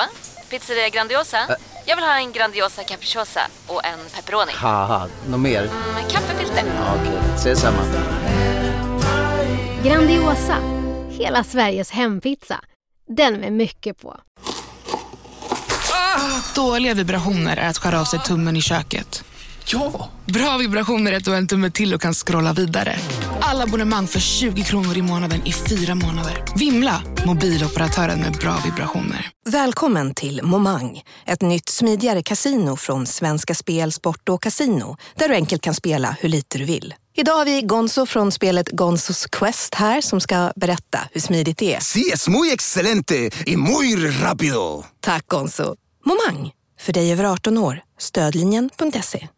Pizzeria Grandiosa? Jag vill ha en Grandiosa capriciosa och en pepperoni. haha, något mer? Med kaffefilter. Ja, Okej, ses samma. Grandiosa, hela Sveriges hempizza. Den med mycket på. Dåliga vibrationer är att skära av sig tummen i köket. Ja! Bra vibrationer är ett och en tumme till och kan scrolla vidare. Alla abonnemang för 20 kronor i månaden i fyra månader. Vimla! Mobiloperatören med bra vibrationer. Välkommen till Momang, ett nytt smidigare casino från Svenska Spel, Sport och Casino där du enkelt kan spela hur lite du vill. Idag har vi Gonzo från spelet Gonzos Quest här som ska berätta hur smidigt det är. Sí, es muy excelente y muy rápido. Tack Gonzo. Momang, för dig över 18 år. Stödlinjen.se.